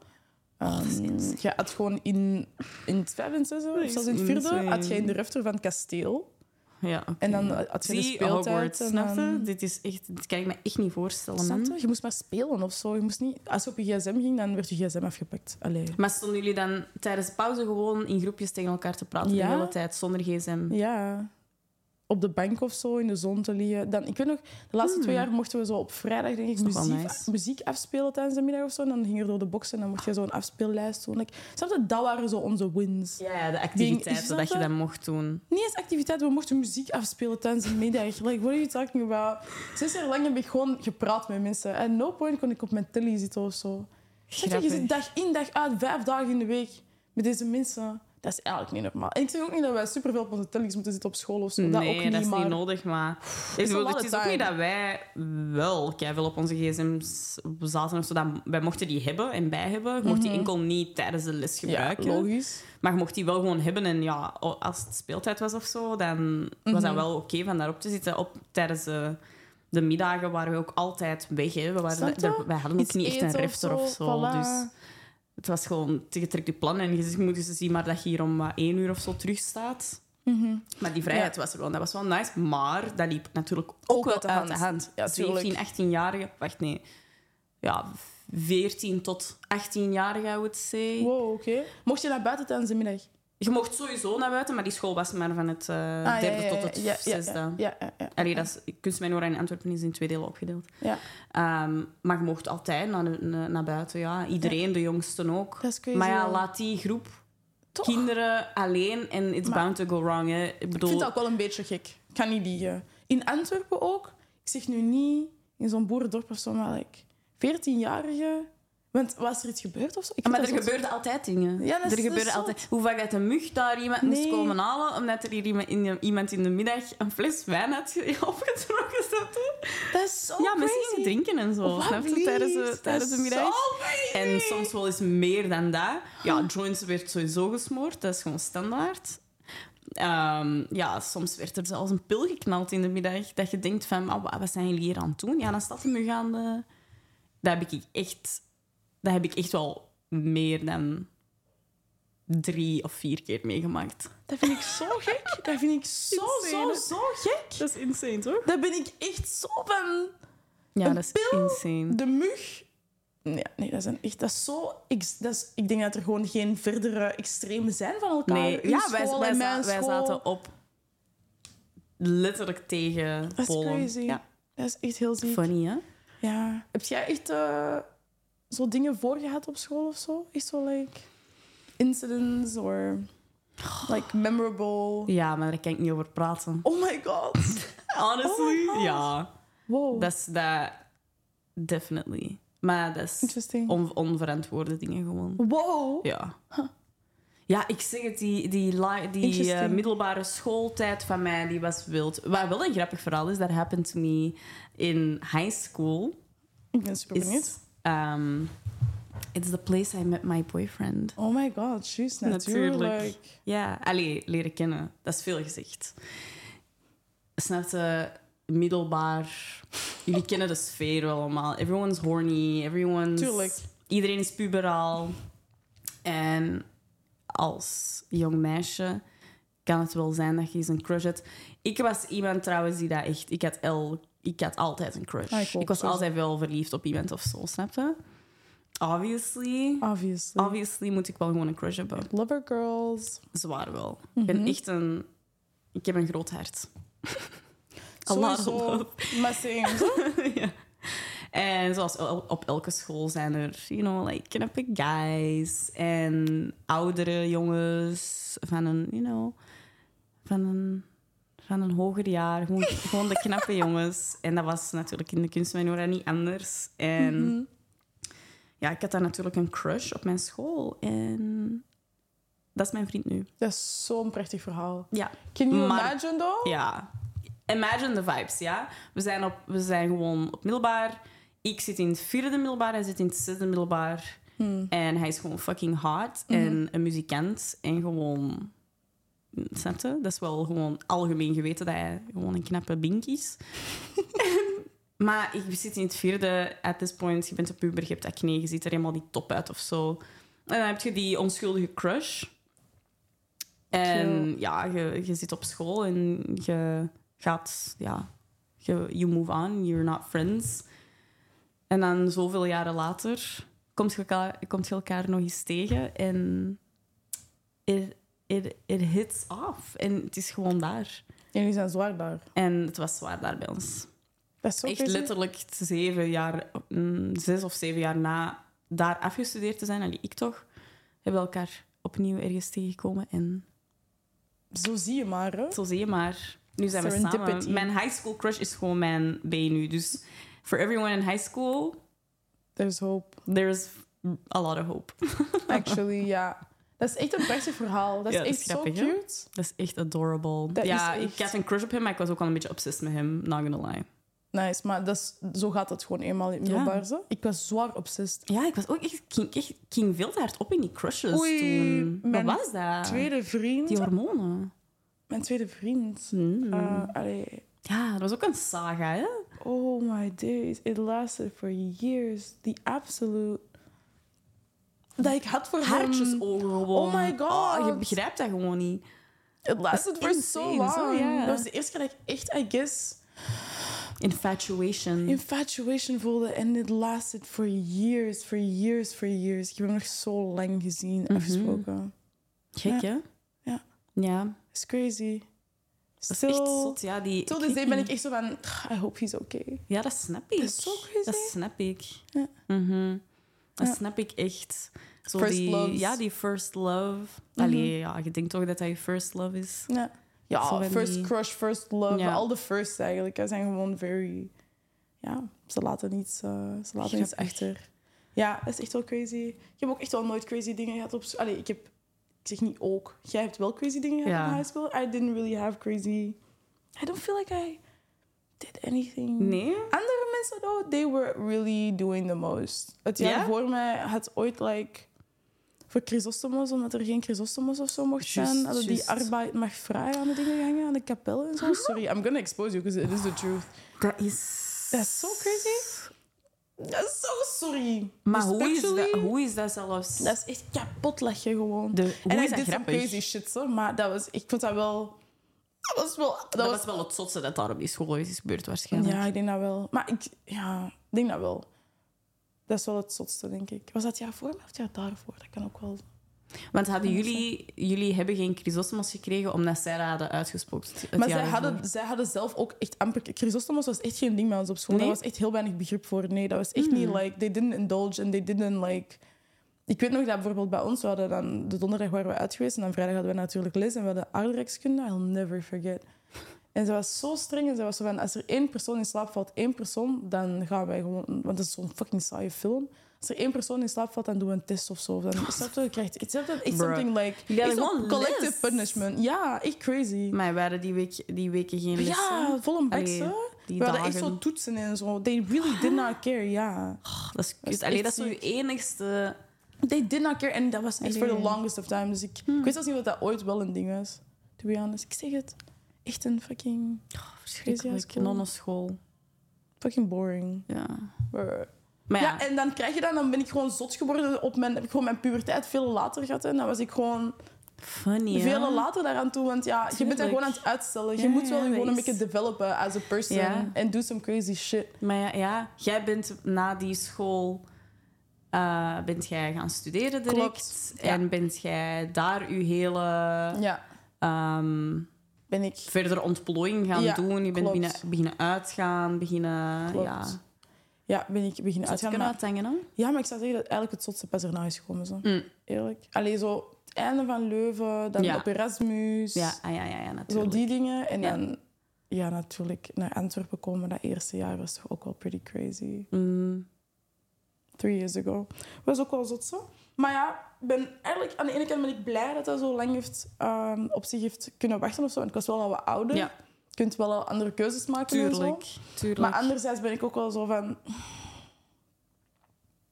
S1: Um, je had gewoon in, in het vijf en zes, of zelfs in het vierde, had je in de refter van het kasteel.
S2: Ja.
S1: En dan had je de speeltijd. En
S2: Dit, is echt, dit kan ik me echt niet voorstellen,
S1: Snap
S2: man.
S1: je? Je moest maar spelen of zo. Je moest niet, als je op je gsm ging, dan werd je gsm afgepakt. Allee.
S2: Maar stonden jullie dan tijdens de pauze gewoon in groepjes tegen elkaar te praten
S1: Ja.
S2: de hele tijd, zonder gsm?
S1: Ja. Op de bank of zo, in de zon te liggen. Dan, ik weet nog, de laatste twee jaar mochten we zo op vrijdag denk ik,
S2: Hmm.
S1: muziek,
S2: nice.
S1: muziek afspelen tijdens de middag of zo. En dan ging er door de box en dan mocht je zo'n afspeellijst doen. Like, snap je? Dat waren zo onze wins.
S2: Ja, ja, de activiteiten dat je dat mocht doen.
S1: Niet eens activiteit, we mochten muziek afspelen tijdens de middag. (laughs) Like, what are you talking about? Zes jaar lang heb ik gewoon gepraat met mensen. En no point kon ik op mijn telly zitten of zo. Je zit dag in, dag uit, vijf dagen in de week met deze mensen. Dat is eigenlijk niet normaal. En ik zeg ook niet dat wij superveel op onze tellies moeten zitten op school of zo. dat
S2: nee,
S1: ook niet,
S2: dat is
S1: maar...
S2: niet nodig, maar... Ik
S1: is
S2: bedoel, het is ook niet dat wij wel veel op onze gsm's zaten of zo. Dat wij mochten die hebben en bij hebben. Je mocht die enkel niet tijdens de les
S1: Mhm. Ja,
S2: gebruiken.
S1: logisch.
S2: Maar je mocht die wel gewoon hebben. En ja, als het speeltijd was of zo, dan was
S1: Mhm.
S2: dat wel oké van daarop te zitten. Op, tijdens de, de middagen waren we ook altijd weg. Hè. We waren, wij hadden ook
S1: Iets
S2: niet echt een
S1: of
S2: refter
S1: zo,
S2: of zo.
S1: voilà.
S2: Dus het was gewoon, je trekt je plan en je moet dus zien maar dat je hier om wat één uur of zo terug staat.
S1: Mhm.
S2: Maar die vrijheid was er wel. Dat was wel nice. Maar dat liep natuurlijk ook, wel uit de hand.
S1: Ja, tuurlijk.
S2: 17, 18-jarigen... Wacht, nee. Ja, 14 tot 18-jarigen, I would say.
S1: Wow, oké. Mocht je naar buiten tijdens de middag?
S2: Je mocht sowieso naar buiten, maar die school was maar van het eh,
S1: Ah, ja,
S2: derde
S1: ja,
S2: tot het
S1: ja,
S2: zesde.
S1: Ja.
S2: Allee, dat is, kunstmijnora in Antwerpen is in twee delen opgedeeld.
S1: Ja.
S2: Ehm, maar je mocht altijd naar, naar, buiten, ja. Iedereen, de jongsten ook. Maar ja, laat die groep
S1: Toch?
S2: kinderen alleen en it's
S1: Maar-
S2: bound to go wrong. Hè. Ik
S1: vind dat ook wel een beetje gek. Ik kan niet liegen. In Antwerpen ook. Ik zeg nu niet in zo'n boerendorp of zo, maar like 14-jarige. Want was er iets gebeurd of zo? Ik
S2: maar
S1: vind
S2: er
S1: zo-
S2: gebeurden altijd dingen.
S1: Ja, dat is-
S2: er gebeurde altijd. Hoe vaak dat een mug daar iemand moest
S1: Nee.
S2: komen halen, omdat er hier iemand in, de middag een fles wijn had ge- (laughs) opgetrokken.
S1: Dat is zo
S2: ja, mensen gingen drinken en zo. Snap je? Tijdens de, tijdens de middag. En soms wel eens meer dan dat. Ja, joints werd sowieso gesmoord. Dat is gewoon standaard. Ehm, ja, soms werd er zelfs een pil geknald in de middag. Dat je denkt van, wat zijn jullie hier aan het doen? Ja, dan staat hij me gaande. Dat heb ik echt... Dat heb ik echt wel meer dan drie of vier keer meegemaakt.
S1: Dat vind ik zo gek. Dat vind ik (laughs) zo,
S2: Insane,
S1: zo, zo gek.
S2: Dat is insane, toch?
S1: Daar ben ik echt zo van...
S2: Ja,
S1: Een
S2: dat is
S1: pil?
S2: insane.
S1: De mug... Nee, nee dat, zijn echt, dat is zo... Ik, dat is, ik denk dat er gewoon geen verdere extremen zijn van elkaar.
S2: Nee,
S1: Uw
S2: ja, wij, wij, zaten op letterlijk tegen
S1: Dat is
S2: Polen.
S1: crazy.
S2: Ja,
S1: Dat is echt heel ziek.
S2: funny, hè?
S1: Ja. Heb jij echt eh, zo dingen voor gehad op school of zo? Echt zo, like, incidents or like memorable?
S2: Ja, maar daar kan ik niet over praten.
S1: Oh my god. (laughs)
S2: Honestly?
S1: Oh my God.
S2: ja.
S1: Wow.
S2: Dat is dat... Definitely. Maar dat is on- onverantwoorde dingen gewoon.
S1: Wow.
S2: Ja. Ja, ik zeg het, die, die, die eh, middelbare schooltijd van mij, die was wild. Wat wel een grappig verhaal is, that happened to me in high school.
S1: Ik ben super benieuwd.
S2: Um, it's the place I met my boyfriend.
S1: Oh my god, juist
S2: Natuurlijk.
S1: natuurlijk.
S2: Ja, allee, leren kennen. Dat is veel gezegd. Snap je? Middelbaar. Jullie (laughs) kennen de sfeer wel allemaal. Everyone's horny. Everyone's...
S1: Tuurlijk.
S2: Iedereen is puberaal. En als jong meisje kan het wel zijn dat je eens een crush hebt. Ik was iemand trouwens die dat echt... Ik had, el, ik had altijd een crush.
S1: Ah, ik
S2: was altijd wel verliefd op iemand of zo, snap je? Obviously.
S1: Obviously.
S2: Obviously moet ik wel gewoon een crush hebben.
S1: Lover girls.
S2: Zwaar wel. Ik ben
S1: Mhm.
S2: echt een... Ik heb een groot hart. (laughs)
S1: Sowieso. Maar same. (laughs)
S2: ja. En zoals op elke school zijn er, you know, like knappe guys en oudere jongens van een, you know, van een, van een hoger jaar. Gewoon, gewoon de knappe (laughs) jongens. En dat was natuurlijk in de kunstmanoora niet anders. En
S1: Mhm.
S2: ja, ik had daar natuurlijk een crush op mijn school. En dat is mijn vriend nu.
S1: Dat is zo'n prachtig verhaal.
S2: Ja.
S1: Can you
S2: Maar-
S1: imagine, though?
S2: Ja. Imagine the vibes, ja. We zijn, op, we zijn gewoon op middelbaar. Ik zit in het vierde middelbaar, hij zit in het zesde middelbaar.
S1: Hmm.
S2: En hij is gewoon fucking hot. En een muzikant. En gewoon... Snap je? Dat is wel gewoon algemeen geweten dat hij gewoon een knappe bink is. (laughs) maar ik zit in het vierde. At this point, je bent op puber, je hebt acne, je ziet er helemaal die top uit of zo. En dan heb je die onschuldige crush. En
S1: Cute.
S2: ja, je, je zit op school en je gaat... Ja, je, you move on, you're not friends. En dan zoveel jaren later komt je elkaar, komt je elkaar nog eens tegen en it, it, it hits off. En het is gewoon daar.
S1: Jullie zijn zwaar daar.
S2: En het was zwaar daar bij ons.
S1: Dat is zo
S2: Echt
S1: crazy.
S2: letterlijk zeven jaar, mm, zes of zeven jaar na daar afgestudeerd te zijn, en ik toch, hebben we elkaar opnieuw ergens tegengekomen. En
S1: Zo zie je maar, hè.
S2: zo zie je maar. Nu zijn we
S1: Serendipity.
S2: samen. Mijn high school crush is gewoon mijn B nu. Dus for everyone in high school,
S1: There's hope.
S2: there's a lot of hope. (laughs)
S1: Actually, ja. Dat is echt een prachtig verhaal. Dat is
S2: Ja, dat is
S1: echt zo cute.
S2: Dat is echt adorable.
S1: Dat
S2: ja, ik had een crush op hem, maar ik was ook al een beetje obsessed met hem. Not gonna lie.
S1: Nice, maar dat is, zo gaat het gewoon eenmaal in middelbaar. zo. Ik was zwaar obsessed.
S2: Ja, ik was ook echt... Ik ging, echt, ik ging veel te hard op in die crushes
S1: Oei,
S2: toen. Wat was dat?
S1: Tweede vriend.
S2: Die hormonen.
S1: Mijn tweede vriend. Allee.
S2: Ja, dat was ook een saga, hè?
S1: Oh my days. It lasted for years. The absolute... Dat ik had voor
S2: Hartjes
S1: hem...
S2: ogen gewoon.
S1: Oh my god.
S2: Oh, je begrijpt dat gewoon niet.
S1: It lasted for so
S2: zo, ja.
S1: Dat was de eerste keer dat ik echt, I guess,
S2: Infatuation.
S1: infatuation voelde. En it lasted for years, for years, for years. Ik heb hem nog zo lang gezien,
S2: Mhm.
S1: afgesproken.
S2: Gek, hè?
S1: Ja.
S2: Ja.
S1: It's crazy.
S2: Dat is echt zot, ja. Die, weet
S1: day ben ik echt zo van... I hope he's okay.
S2: Ja, dat snap ik.
S1: Dat is zo crazy.
S2: Dat snap ik.
S1: Ja.
S2: Mhm. Dat
S1: Ja.
S2: snap ik echt. Zo
S1: First
S2: die,
S1: loves.
S2: Ja, die first love. Allee, ja, je denkt toch dat dat je first love is?
S1: Ja, ja first
S2: die-
S1: crush, first love.
S2: Ja.
S1: Al de firsts eigenlijk. hè, zijn gewoon very... Ja, ze laten niets, eh, ze laten niets achter. Ja, dat is echt wel crazy. Ik heb ook echt wel nooit crazy dingen gehad op... school. Allee, ik heb... Ik zeg niet ook. Jij hebt wel crazy dingen gehad
S2: Ja.
S1: in high school. I didn't really have crazy... I don't feel like I did anything.
S2: Nee?
S1: Andere mensen, though, they were really doing the most. Het jaar
S2: Ja?
S1: voor mij had ooit, like... voor Chrysostomos, omdat er geen Chrysostomos of zo mocht zijn. Hadden die arbeid mag vrij aan de dingen hangen, aan de kapel en zo. Sorry, I'm gonna expose you, because it is the truth.
S2: Dat is...
S1: Dat is zo crazy. Dat is zo sorry.
S2: Maar hoe is, dat, hoe is dat zelfs...
S1: Dat is echt kapot lachen gewoon.
S2: De, hoe
S1: en
S2: is dat
S1: some
S2: grappig?
S1: crazy shit, zo, maar dat was, ik vond dat wel... Dat was wel... Dat,
S2: Dat
S1: was,
S2: was wel het zotste dat daar op die school is gebeurd waarschijnlijk.
S1: Ja, ik denk dat wel. Maar ik, ja, ik denk dat wel. Dat is wel het zotste, denk ik. Was dat jaar voor me of het jaar daarvoor? Dat kan ook wel...
S2: Want hadden jullie... Jullie hebben geen Chrysostomos gekregen omdat zij dat hadden uitgespookt. het
S1: maar zij
S2: ervoor.
S1: hadden, zij hadden zelf ook echt amper... Chrysostomos was echt geen ding bij ons op school.
S2: Nee?
S1: Daar was echt heel weinig begrip voor. Nee, dat was echt niet like... They didn't indulge and they didn't like... Ik weet nog dat bijvoorbeeld bij ons, we hadden dan... De donderdag waren we uit geweest en dan vrijdag hadden we natuurlijk les en we hadden aardrijkskunde. I'll never forget. En ze was zo streng en ze was zo van... Als er één persoon in slaap valt, één persoon, dan gaan wij gewoon... Want het is zo'n fucking saaie film. Als er één persoon in slaap valt, dan doen we een test of zo. Dan snap je, je krijgt iets something like...
S2: Gewoon
S1: collective
S2: les.
S1: punishment. Ja, echt crazy.
S2: Maar waren die, week, die weken geen lessen?
S1: Ja, vol een
S2: die
S1: We hadden echt zo toetsen en zo. They really did not care, ja.
S2: Oh, dat is, allee,
S1: echt
S2: dat is uw enigste...
S1: They did not care. En dat was echt voor the longest of time. Dus ik, ik weet zelfs niet of dat ooit wel een ding was. To be honest. Ik zeg het. Echt een fucking...
S2: Verschrikkelijk.
S1: school.
S2: Nonnenschool.
S1: Fucking boring.
S2: Ja. Maar
S1: Ja.
S2: ja,
S1: en dan krijg je dat. Dan ben ik gewoon zot geworden. Op mijn, heb ik gewoon mijn puberteit veel later gehad. En dan was ik gewoon
S2: funny,
S1: veel later daaraan toe. Want ja, je bent dat gewoon aan het uitstellen. Je
S2: Ja,
S1: moet wel
S2: ja,
S1: gewoon
S2: dat
S1: een beetje developen as a person. En do some crazy shit.
S2: Maar ja, jij bent na die school... eh, bent jij gaan studeren direct.
S1: Ja.
S2: En bent jij daar je hele
S1: Ja,
S2: ehm,
S1: ben ik.
S2: verdere ontplooiing gaan
S1: Ja,
S2: doen. Je bent
S1: klopt.
S2: beginnen uitgaan, beginnen...
S1: Klopt.
S2: Ja,
S1: Ja, ben ik beginnen uitgaan.
S2: kunnen
S1: maar-
S2: uithangen?
S1: Ja, maar ik zou zeggen dat eigenlijk het zotste pas erna is gekomen. Zo.
S2: Mm.
S1: Eerlijk. Allee, zo het einde van Leuven, dan op Erasmus.
S2: Ja, ah, ja, ja, ja,
S1: zo
S2: natuurlijk.
S1: die dingen. En dan, ja, natuurlijk naar Antwerpen komen. Dat eerste jaar was toch ook wel pretty crazy.
S2: Mm,
S1: Three years ago. Was ook wel zot zo. Maar ja, ben eigenlijk, aan de ene kant ben ik blij dat dat zo lang heeft, ehm, op zich heeft kunnen wachten of zo. Want ik was wel al wat ouder.
S2: Ja.
S1: Je kunt wel al andere keuzes maken en zo.
S2: tuurlijk, tuurlijk.
S1: Maar anderzijds ben ik ook wel zo van...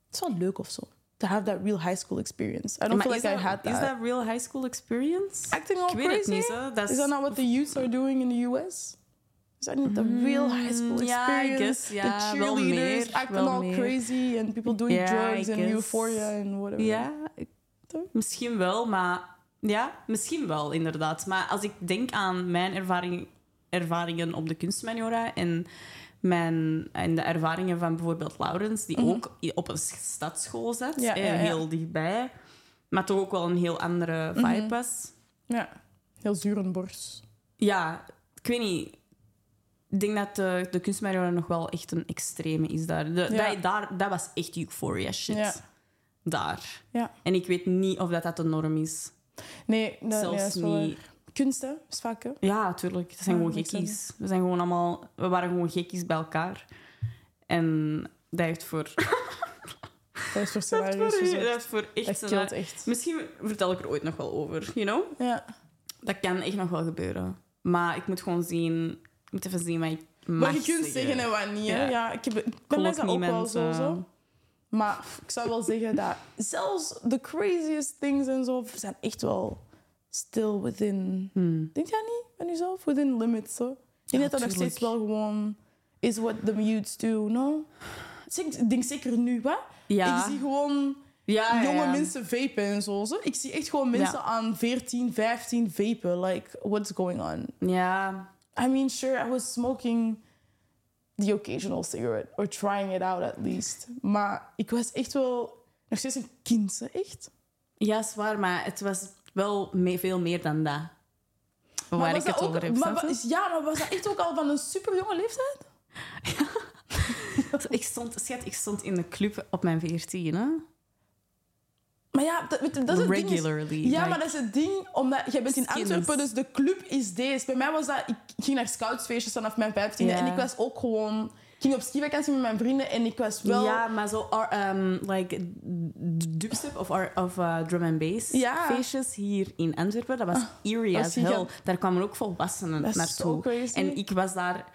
S1: Het is wel leuk of zo. To have that real high school experience. I don't feel like I had that.
S2: Is dat real high school experience?
S1: Acting all
S2: Ik weet
S1: crazy?
S2: het niet,
S1: Is that not what the youths are doing in the US? Is that the real high school
S2: Mm, ja, I
S1: experience?
S2: guess, ja,
S1: the cheerleaders acting all
S2: meer.
S1: crazy and people doing drugs and
S2: guess.
S1: euphoria and whatever.
S2: Ja, misschien wel, maar... Ja, misschien wel, inderdaad. Maar als ik denk aan mijn ervaring, ervaringen op de kunstmaniora en, mijn, en de ervaringen van bijvoorbeeld Laurens, die ook i- op een stadsschool zat,
S1: Mhm. Ja,
S2: eh,
S1: ja, ja.
S2: heel dichtbij, maar toch ook wel een heel andere vibe
S1: Mhm.
S2: was.
S1: Ja. Heel zurenborst.
S2: Ja, ik weet niet. Ik denk dat de, de kunstmaniora nog wel echt een extreme is daar. De,
S1: Ja.
S2: dat, daar. Dat was echt euphoria shit.
S1: Ja.
S2: Daar.
S1: Ja.
S2: En ik weet niet of dat, dat de norm is.
S1: Nee, dat, dat
S2: Zelfs niet.
S1: Kunst, hè? Is vaak, hè?
S2: Ja, natuurlijk. Het zijn gewoon gekkies. We, zijn gewoon allemaal, we waren gewoon gekkies bij elkaar. En dat heeft voor, (laughs)
S1: Dat is voor
S2: dat
S1: scenario's (laughs)
S2: dat heeft voor echt...
S1: Dat echt.
S2: Misschien vertel ik er ooit nog wel over, you know?
S1: Ja.
S2: Dat kan echt nog wel gebeuren. Maar ik moet gewoon zien... Ik moet even zien wat ik mag
S1: Wat je kunt zeggen en wat niet. hè.
S2: Ja.
S1: Ja. ik, heb, mij dat ook wel zo,
S2: eh.
S1: zo. Maar ik zou wel zeggen dat zelfs de craziest things en zo zijn echt wel still within...
S2: Hmm.
S1: Denk jij niet van jezelf? Within limits, zo. Ik denk
S2: Ja,
S1: dat dat nog
S2: tuurlijk.
S1: steeds wel gewoon is what the youths do, no? Ik denk zeker nu, wat?
S2: Ja.
S1: Ik zie gewoon
S2: ja, ja,
S1: jonge
S2: ja.
S1: mensen vapen en zo, zo. Ik zie echt gewoon mensen
S2: Ja.
S1: aan 14, 15 vapen. Like, what's going on?
S2: Ja,
S1: I mean, sure, I was smoking the occasional cigarette. Or trying it out at least. Maar ik was echt wel nog steeds een kind, echt.
S2: ja, zwaar, maar het was wel veel meer dan dat. Waar
S1: Maar
S2: ik
S1: was
S2: het
S1: dat ook-
S2: over heb.
S1: maar, ja, maar was dat echt ook al van een super jonge leeftijd? (laughs)
S2: Ik stond, schat, ik stond in de club op mijn 14, hè?
S1: Maar ja, dat, dat is het ding.
S2: Regularly.
S1: ja,
S2: like-
S1: maar dat is het ding, omdat jij bent in. Antwerpen, dus de club is deze. Bij mij was dat, ik ging naar scoutsfeestjes vanaf mijn 15e
S2: Ja.
S1: en ik was ook gewoon, ik ging op skivakantie met mijn vrienden en ik was wel.
S2: Ja, maar zo um, like dubstep of, of uh, drum and bass
S1: Ja. Ah,
S2: feestjes hier in Antwerpen. Dat was eerie as
S1: zie je.
S2: hell. Daar kwamen ook volwassenen naartoe. En ik was daar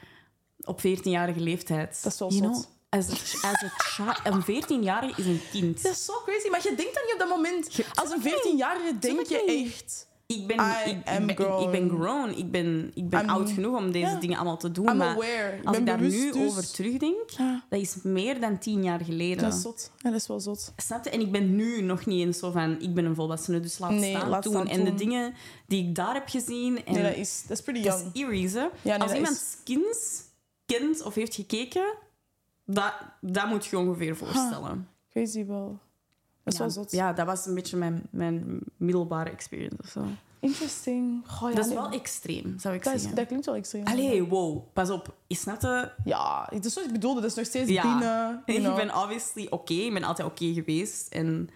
S2: op 14-jarige leeftijd.
S1: Dat is wel
S2: You
S1: zot.
S2: know? As a, as a child. Een 14-jarige is een kind.
S1: Dat is zo crazy, maar je denkt dan niet op dat moment.
S2: Je-
S1: Als een 14-jarige denk je echt...
S2: Ik ben,
S1: I
S2: ik, ik ben, ik- ben
S1: grown.
S2: Ik ben, ik ben
S1: I'm-
S2: oud genoeg om deze dingen allemaal te doen.
S1: I'm
S2: maar
S1: aware.
S2: Als ik daar nu
S1: dus-
S2: over terugdenk,
S1: Ja,
S2: dat is meer dan tien jaar geleden.
S1: dat is zot. Ja, dat is wel zot.
S2: Snap je? En ik ben nu nog niet eens zo van, ik ben een volwassene, dus laat
S1: Nee,
S2: staan
S1: laat staan
S2: En de dingen die ik daar heb gezien... En
S1: Nee, dat is, dat is pretty
S2: dat
S1: young.
S2: is eerie,
S1: nee,
S2: Als
S1: dat
S2: iemand
S1: is-
S2: skins kent of heeft gekeken, dat, dat moet je ongeveer voorstellen.
S1: Crazy wel. Dat is
S2: ja. Ja, dat was een beetje mijn, mijn middelbare experience of zo.
S1: Interesting. Goh, ja,
S2: dat is
S1: nee,
S2: wel extreem, zou ik
S1: dat, is,
S2: zeggen.
S1: dat klinkt wel extreem.
S2: Allee, wow, pas op. Je snapt het?
S1: Ja, dat is wat ik bedoelde. Dat is nog steeds
S2: Ja.
S1: binnen. you (laughs)
S2: Ik ben obviously oké. Ik ben altijd oké geweest. En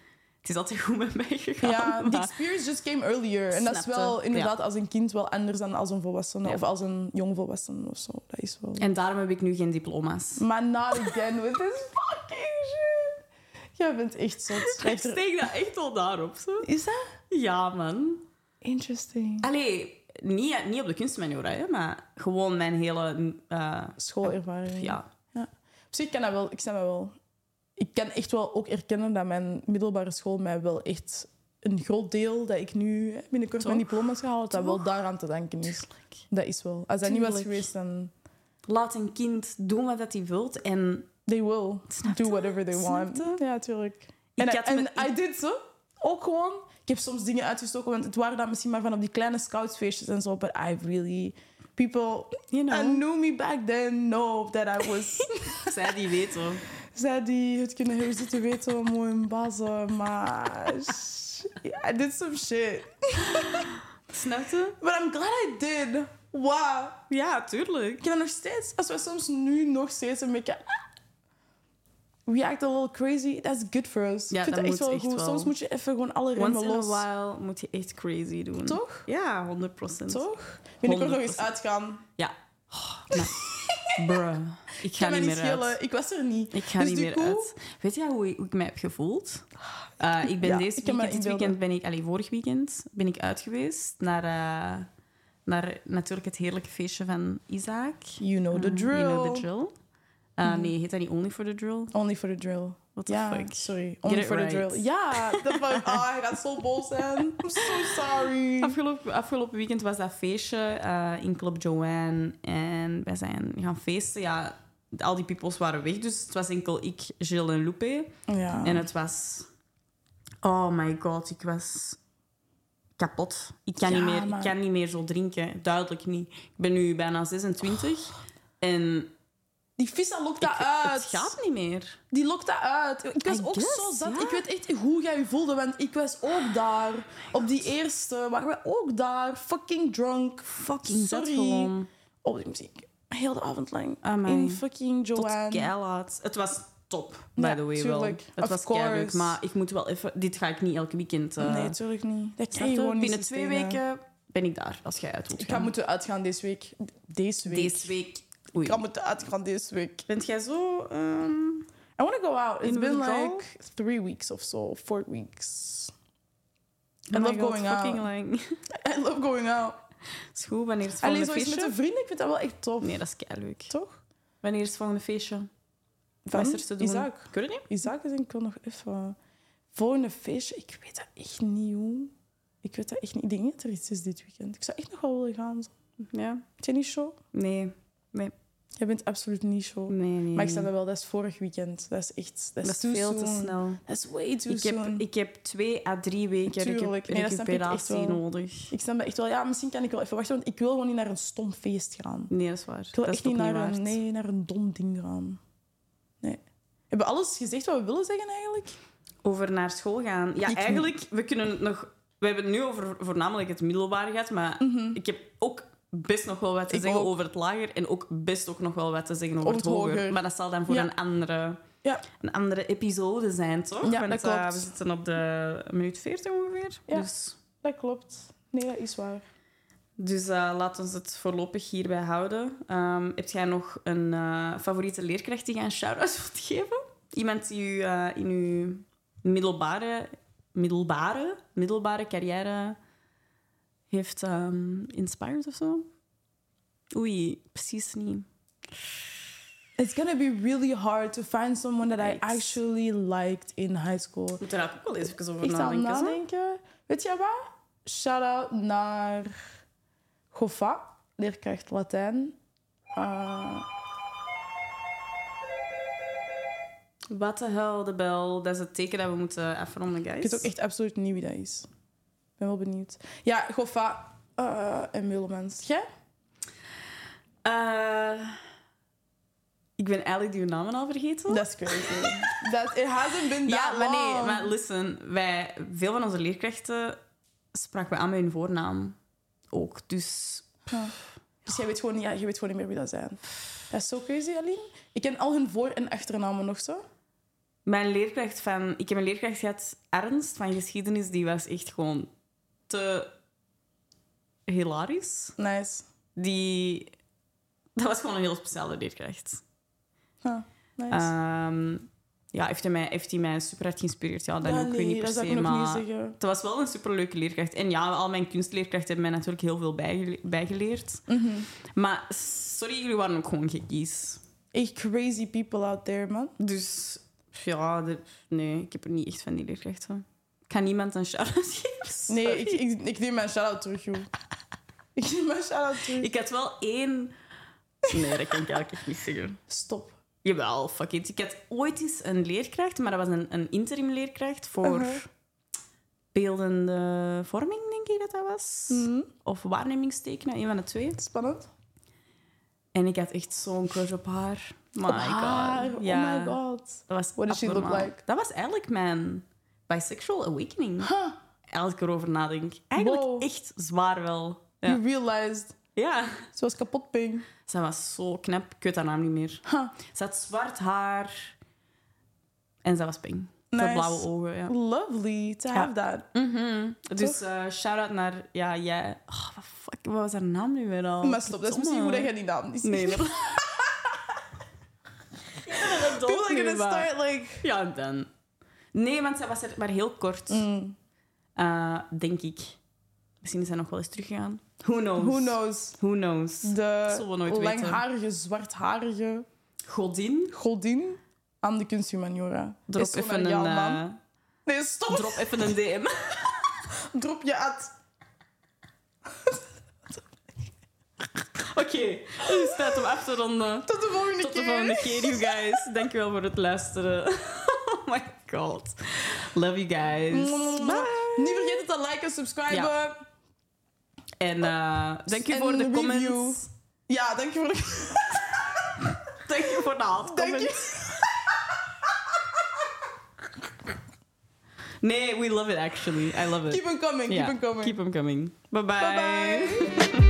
S2: het is altijd goed met mij gegaan.
S1: Ja, the experience just came earlier. En dat is wel inderdaad
S2: Ja.
S1: als een kind wel anders dan als een volwassene.
S2: Ja.
S1: Of als een jong volwassene of zo. Dat is wel...
S2: En daarom heb ik nu geen diploma's.
S1: Maar not again with this fucking shit. Jij bent echt zot. (laughs)
S2: Ik steek dat echt wel daarop. Zo.
S1: Is dat?
S2: Ja, man.
S1: Interesting.
S2: Allee, niet, niet op de kunstmaniora, hè, maar gewoon mijn hele... eh,
S1: Schoolervaring.
S2: ja.
S1: Op zich kan dat wel. Ik snap dat wel. Ik kan echt wel ook erkennen dat mijn middelbare school mij wel echt een groot deel dat ik nu binnenkort
S2: Toch?
S1: mijn diploma's gehaald, dat wel daaraan te danken is. Dat is wel. Als dat niet was geweest, dan
S2: Laat een kind doen wat hij wilt. En
S1: they will do whatever they want. Ja, tuurlijk.
S2: Ik
S1: En,
S2: ik-
S1: I did zo. Ook gewoon. Ik heb soms dingen uitgestoken, want het waren dan misschien maar van op die kleine scoutsfeestjes en zo. But I really... People
S2: you know,
S1: knew me back then know that I was... (laughs)
S2: zij die weet hoor.
S1: Zij die het kunnen hebben zitten weten, mooi in bazen, maar... sh- I did some shit. (laughs)
S2: Snap je?
S1: But I'm glad I did. Wow.
S2: Ja, tuurlijk.
S1: Ik dat nog steeds... Als we soms nu nog steeds een beetje... ah, We act a little crazy. That's good for us.
S2: Ja,
S1: ik vind
S2: dat
S1: echt
S2: moet
S1: wel
S2: echt
S1: goed.
S2: wel.
S1: Soms moet je even gewoon alle remmen
S2: Once in
S1: los.
S2: a while moet je echt crazy doen.
S1: Toch?
S2: Ja, 100 procent.
S1: Toch? Binnenkort nog eens
S2: 100%.
S1: uitgaan.
S2: Ja. Oh, maar, (laughs) bruh. Ik ga niet meer uit.
S1: Ik was er niet.
S2: Ik ga
S1: Dus
S2: niet meer
S1: coup-
S2: uit. Weet je hoe, ik- hoe ik mij heb gevoeld? Eh, ik ben
S1: Ja,
S2: deze
S1: ik
S2: weekend, dit weekend ben ik, allee, vorig weekend ben ik uit geweest naar, eh, naar natuurlijk het heerlijke feestje van Isaac.
S1: You know the
S2: Eh,
S1: drill.
S2: You know the drill. Eh, Nee, heet dat niet Only for the Drill?
S1: Only for the drill.
S2: What the fuck?
S1: sorry. Only for the drill. Ja, (laughs) dat fuck. Ah, hij gaat zo boos zijn. I'm so sorry.
S2: Afgelopen, afgelopen weekend was dat feestje in Club Joanne. En wij zijn gaan feesten. Ja, al die peoples waren weg, dus het was enkel ik, Gilles en Lupe.
S1: Ja.
S2: En het was... Oh my god, ik was kapot. Ik kan,
S1: Ja,
S2: niet, meer,
S1: maar-
S2: ik kan niet meer zo drinken. Duidelijk niet. Ik ben nu bijna 26. En
S1: Die vissa lokt dat
S2: ik-
S1: uit.
S2: het gaat niet meer.
S1: Die lokt dat uit. Ik was
S2: I
S1: ook
S2: guess,
S1: zo zat.
S2: ja.
S1: Ik weet echt hoe jij je voelde, want ik was ook daar. Op die eerste waren we ook daar. Fucking drunk.
S2: Fucking
S1: Sorry. Op die muziek. Heel de avond lang.
S2: Amai.
S1: In fucking
S2: Tot
S1: Joanne.
S2: keilaat. Het was top, by
S1: Ja,
S2: the way
S1: tuurlijk.
S2: wel. Het
S1: Of
S2: was
S1: course.
S2: maar ik moet wel even... Dit ga ik niet elke weekend... eh,
S1: Nee, natuurlijk niet. Dat kan je gewoon niet
S2: Binnen twee weken ben ik daar, als jij uit wilt
S1: Ik ga moeten uitgaan deze week. Deze week.
S2: Deze week... Oei.
S1: Ik ga moeten uitgaan deze week.
S2: Bent jij zo... ehm,
S1: I want to go out. It's been like three weeks of so, four weeks. I
S2: oh
S1: love
S2: God,
S1: going
S2: fucking
S1: out.
S2: lang. (laughs)
S1: I love going out.
S2: Is goed, wanneer is het volgende
S1: eens met
S2: feestje?
S1: een vrienden, ik vind dat wel echt tof.
S2: Nee, dat is keileuk.
S1: Toch?
S2: Wanneer is het volgende feestje?
S1: Van
S2: is er te doen?
S1: Isaac.
S2: Weet het niet.
S1: Isaac is denk ik wel nog even... Volgende feestje, ik weet dat echt niet hoe. Ik weet dat echt niet. Ik denk niet dat er iets is dit weekend. Ik zou echt nog wel willen gaan. zo.
S2: Ja.
S1: Je niet show?
S2: Nee. Nee.
S1: Jij bent absoluut niet show.
S2: Nee, nee.
S1: Maar ik snap dat wel, dat is vorig weekend. Dat is echt... Dat is,
S2: Dat is
S1: too
S2: veel te snel.
S1: Dat is way too
S2: Ik heb,
S1: soon.
S2: ik heb twee à drie weken
S1: Tuurlijk.
S2: recu-
S1: Nee, ik
S2: recuperatie nodig.
S1: Ik snap dat echt wel. Ja, misschien kan ik wel even wachten, want ik wil gewoon niet naar een stom feest gaan.
S2: Nee, dat is waar.
S1: Ik wil
S2: dat
S1: echt niet naar, een, nee, naar een dom ding gaan. Nee. We hebben alles gezegd wat we willen zeggen eigenlijk.
S2: Over naar school gaan. Ja,
S1: Ik-
S2: eigenlijk, we kunnen het nog... We hebben het nu over voornamelijk het middelbare gehad, maar ik heb ook best nog wel wat te.
S1: Ik
S2: zeggen
S1: ook.
S2: over het lager en ook best ook nog wel wat te zeggen over, het
S1: het
S2: hoger.
S1: hoger.
S2: Maar dat zal dan voor
S1: Ja.
S2: een, andere,
S1: Ja.
S2: een andere episode zijn, toch?
S1: Ja,
S2: Want
S1: dat
S2: eh, we zitten op de minuut 40 ongeveer.
S1: Ja.
S2: Dus,
S1: Dat klopt. Nee, dat is waar.
S2: dus eh, laat ons het voorlopig hierbij houden. Ehm, heb jij nog een eh, favoriete leerkracht die je een shout-out (laughs) wilt geven? Iemand die u in uw middelbare, middelbare, middelbare carrière heeft ehm inspired of zo? Oei, precies niet.
S1: It's gonna be really hard to find someone that I actually liked in high school.
S2: Ik moet er ook wel eens over
S1: Ik
S2: nadenken.
S1: nadenken. Weet je wat? Shout-out naar Goffa, leerkracht Latijn. Uh,
S2: Wat de hel, de bel. Dat is het teken dat we moeten afronden, guys.
S1: ik weet ook echt absoluut niet wie dat is. Ik ben wel benieuwd. Ja, Goffa eh, en Willemans. Jij?
S2: Eh, ik ben eigenlijk die namen al vergeten.
S1: Dat is crazy. That, it hasn't been
S2: ja,
S1: that
S2: maar nee,
S1: long.
S2: maar listen. Wij, veel van onze leerkrachten spraken we aan met hun voornaam. Ook. Dus
S1: Ja. Dus jij weet, gewoon, ja, je weet gewoon niet meer wie dat zijn. Dat is zo crazy, Aline. Ik ken al hun voor- en achternamen nog zo.
S2: mijn leerkracht van... Ik heb een leerkracht gehad, Ernst, van geschiedenis. Die was echt gewoon te hilarisch.
S1: Nice.
S2: Die... Dat was gewoon een heel speciale leerkracht.
S1: Ja, nice.
S2: Ehm, ja, heeft hij, mij, heeft hij mij super hard geïnspireerd? Ja, dat
S1: Ja,
S2: ook weer niet per se,
S1: ik
S2: maar... Het was wel een superleuke leerkracht. En ja, al mijn kunstleerkrachten hebben mij natuurlijk heel veel bijgele- bijgeleerd.
S1: Mhm.
S2: Maar sorry, jullie waren ook gewoon gekkies.
S1: Echt crazy people out there, man.
S2: Dus ja, de- nee, ik heb er niet echt van die leerkrachten. Ga niemand een shout-out geven. (laughs)
S1: Nee, ik, ik, ik neem mijn shout-out terug, joh. (laughs) Ik neem mijn shout-out terug.
S2: Ik had wel één... Nee, dat kan ik eigenlijk echt niet zeggen.
S1: Stop.
S2: Jawel, fuck it. Ik had ooit eens een leerkracht, maar dat was een, een interim leerkracht voor beeldende vorming, denk ik dat dat was.
S1: Mhm.
S2: Of waarnemingstekenen, een van de twee.
S1: Spannend.
S2: En ik had echt zo'n crush op haar. My
S1: Op haar.
S2: god.
S1: Oh my god.
S2: Dat was
S1: What does she look like?
S2: Dat was eigenlijk mijn bisexual awakening.
S1: Huh.
S2: Als ik erover nadenk. Eigenlijk
S1: Wow.
S2: echt zwaar wel. Ja.
S1: You realized.
S2: ja.
S1: Ze was kapot ping.
S2: Ze was zo knap. Ik weet haar naam niet meer.
S1: Huh.
S2: Ze had zwart haar. En ze was pink. Ze
S1: Nice.
S2: had blauwe ogen, ja.
S1: Lovely to
S2: Ja.
S1: have that.
S2: Mhm. Dus eh shout-out naar... Ja, jij... Oh, wat fuck, wat was haar naam nu weer al?
S1: Maar stop, dat is misschien hoe dat jij die naam niet.
S2: Nee, (laughs) (laughs) nee.
S1: People are gonna start like...
S2: Ja, dan. Nee, want zij was er maar heel kort.
S1: Mm.
S2: Eh, denk ik. Misschien is hij nog wel eens teruggegaan. Who knows?
S1: Who knows?
S2: Who knows?
S1: De
S2: Zullen we nooit weten.
S1: langharige, zwartharige
S2: Godin.
S1: godin aan de kunsthumaniora.
S2: Drop
S1: Is
S2: even, een, eh,
S1: Nee, stop.
S2: drop even een DM. (laughs)
S1: Drop je ad. (laughs)
S2: Oké, het is tijd om af te ronden.
S1: Tot de volgende
S2: Tot de
S1: keer.
S2: volgende keer, you guys. Dankjewel voor het luisteren. (laughs) Oh my god. Love you guys. Bye.
S1: Niet vergeten te liken, subscriben.
S2: Ja.
S1: Ja,
S2: En eh dank je voor de (laughs) comments.
S1: review. dank je voor de...
S2: Dank je voor de
S1: Dank
S2: handcomment.
S1: je.
S2: Nee, we love it actually. I love it.
S1: Keep them coming,
S2: Ja,
S1: keep them coming.
S2: Keep them coming. Bye bye.
S1: Bye bye.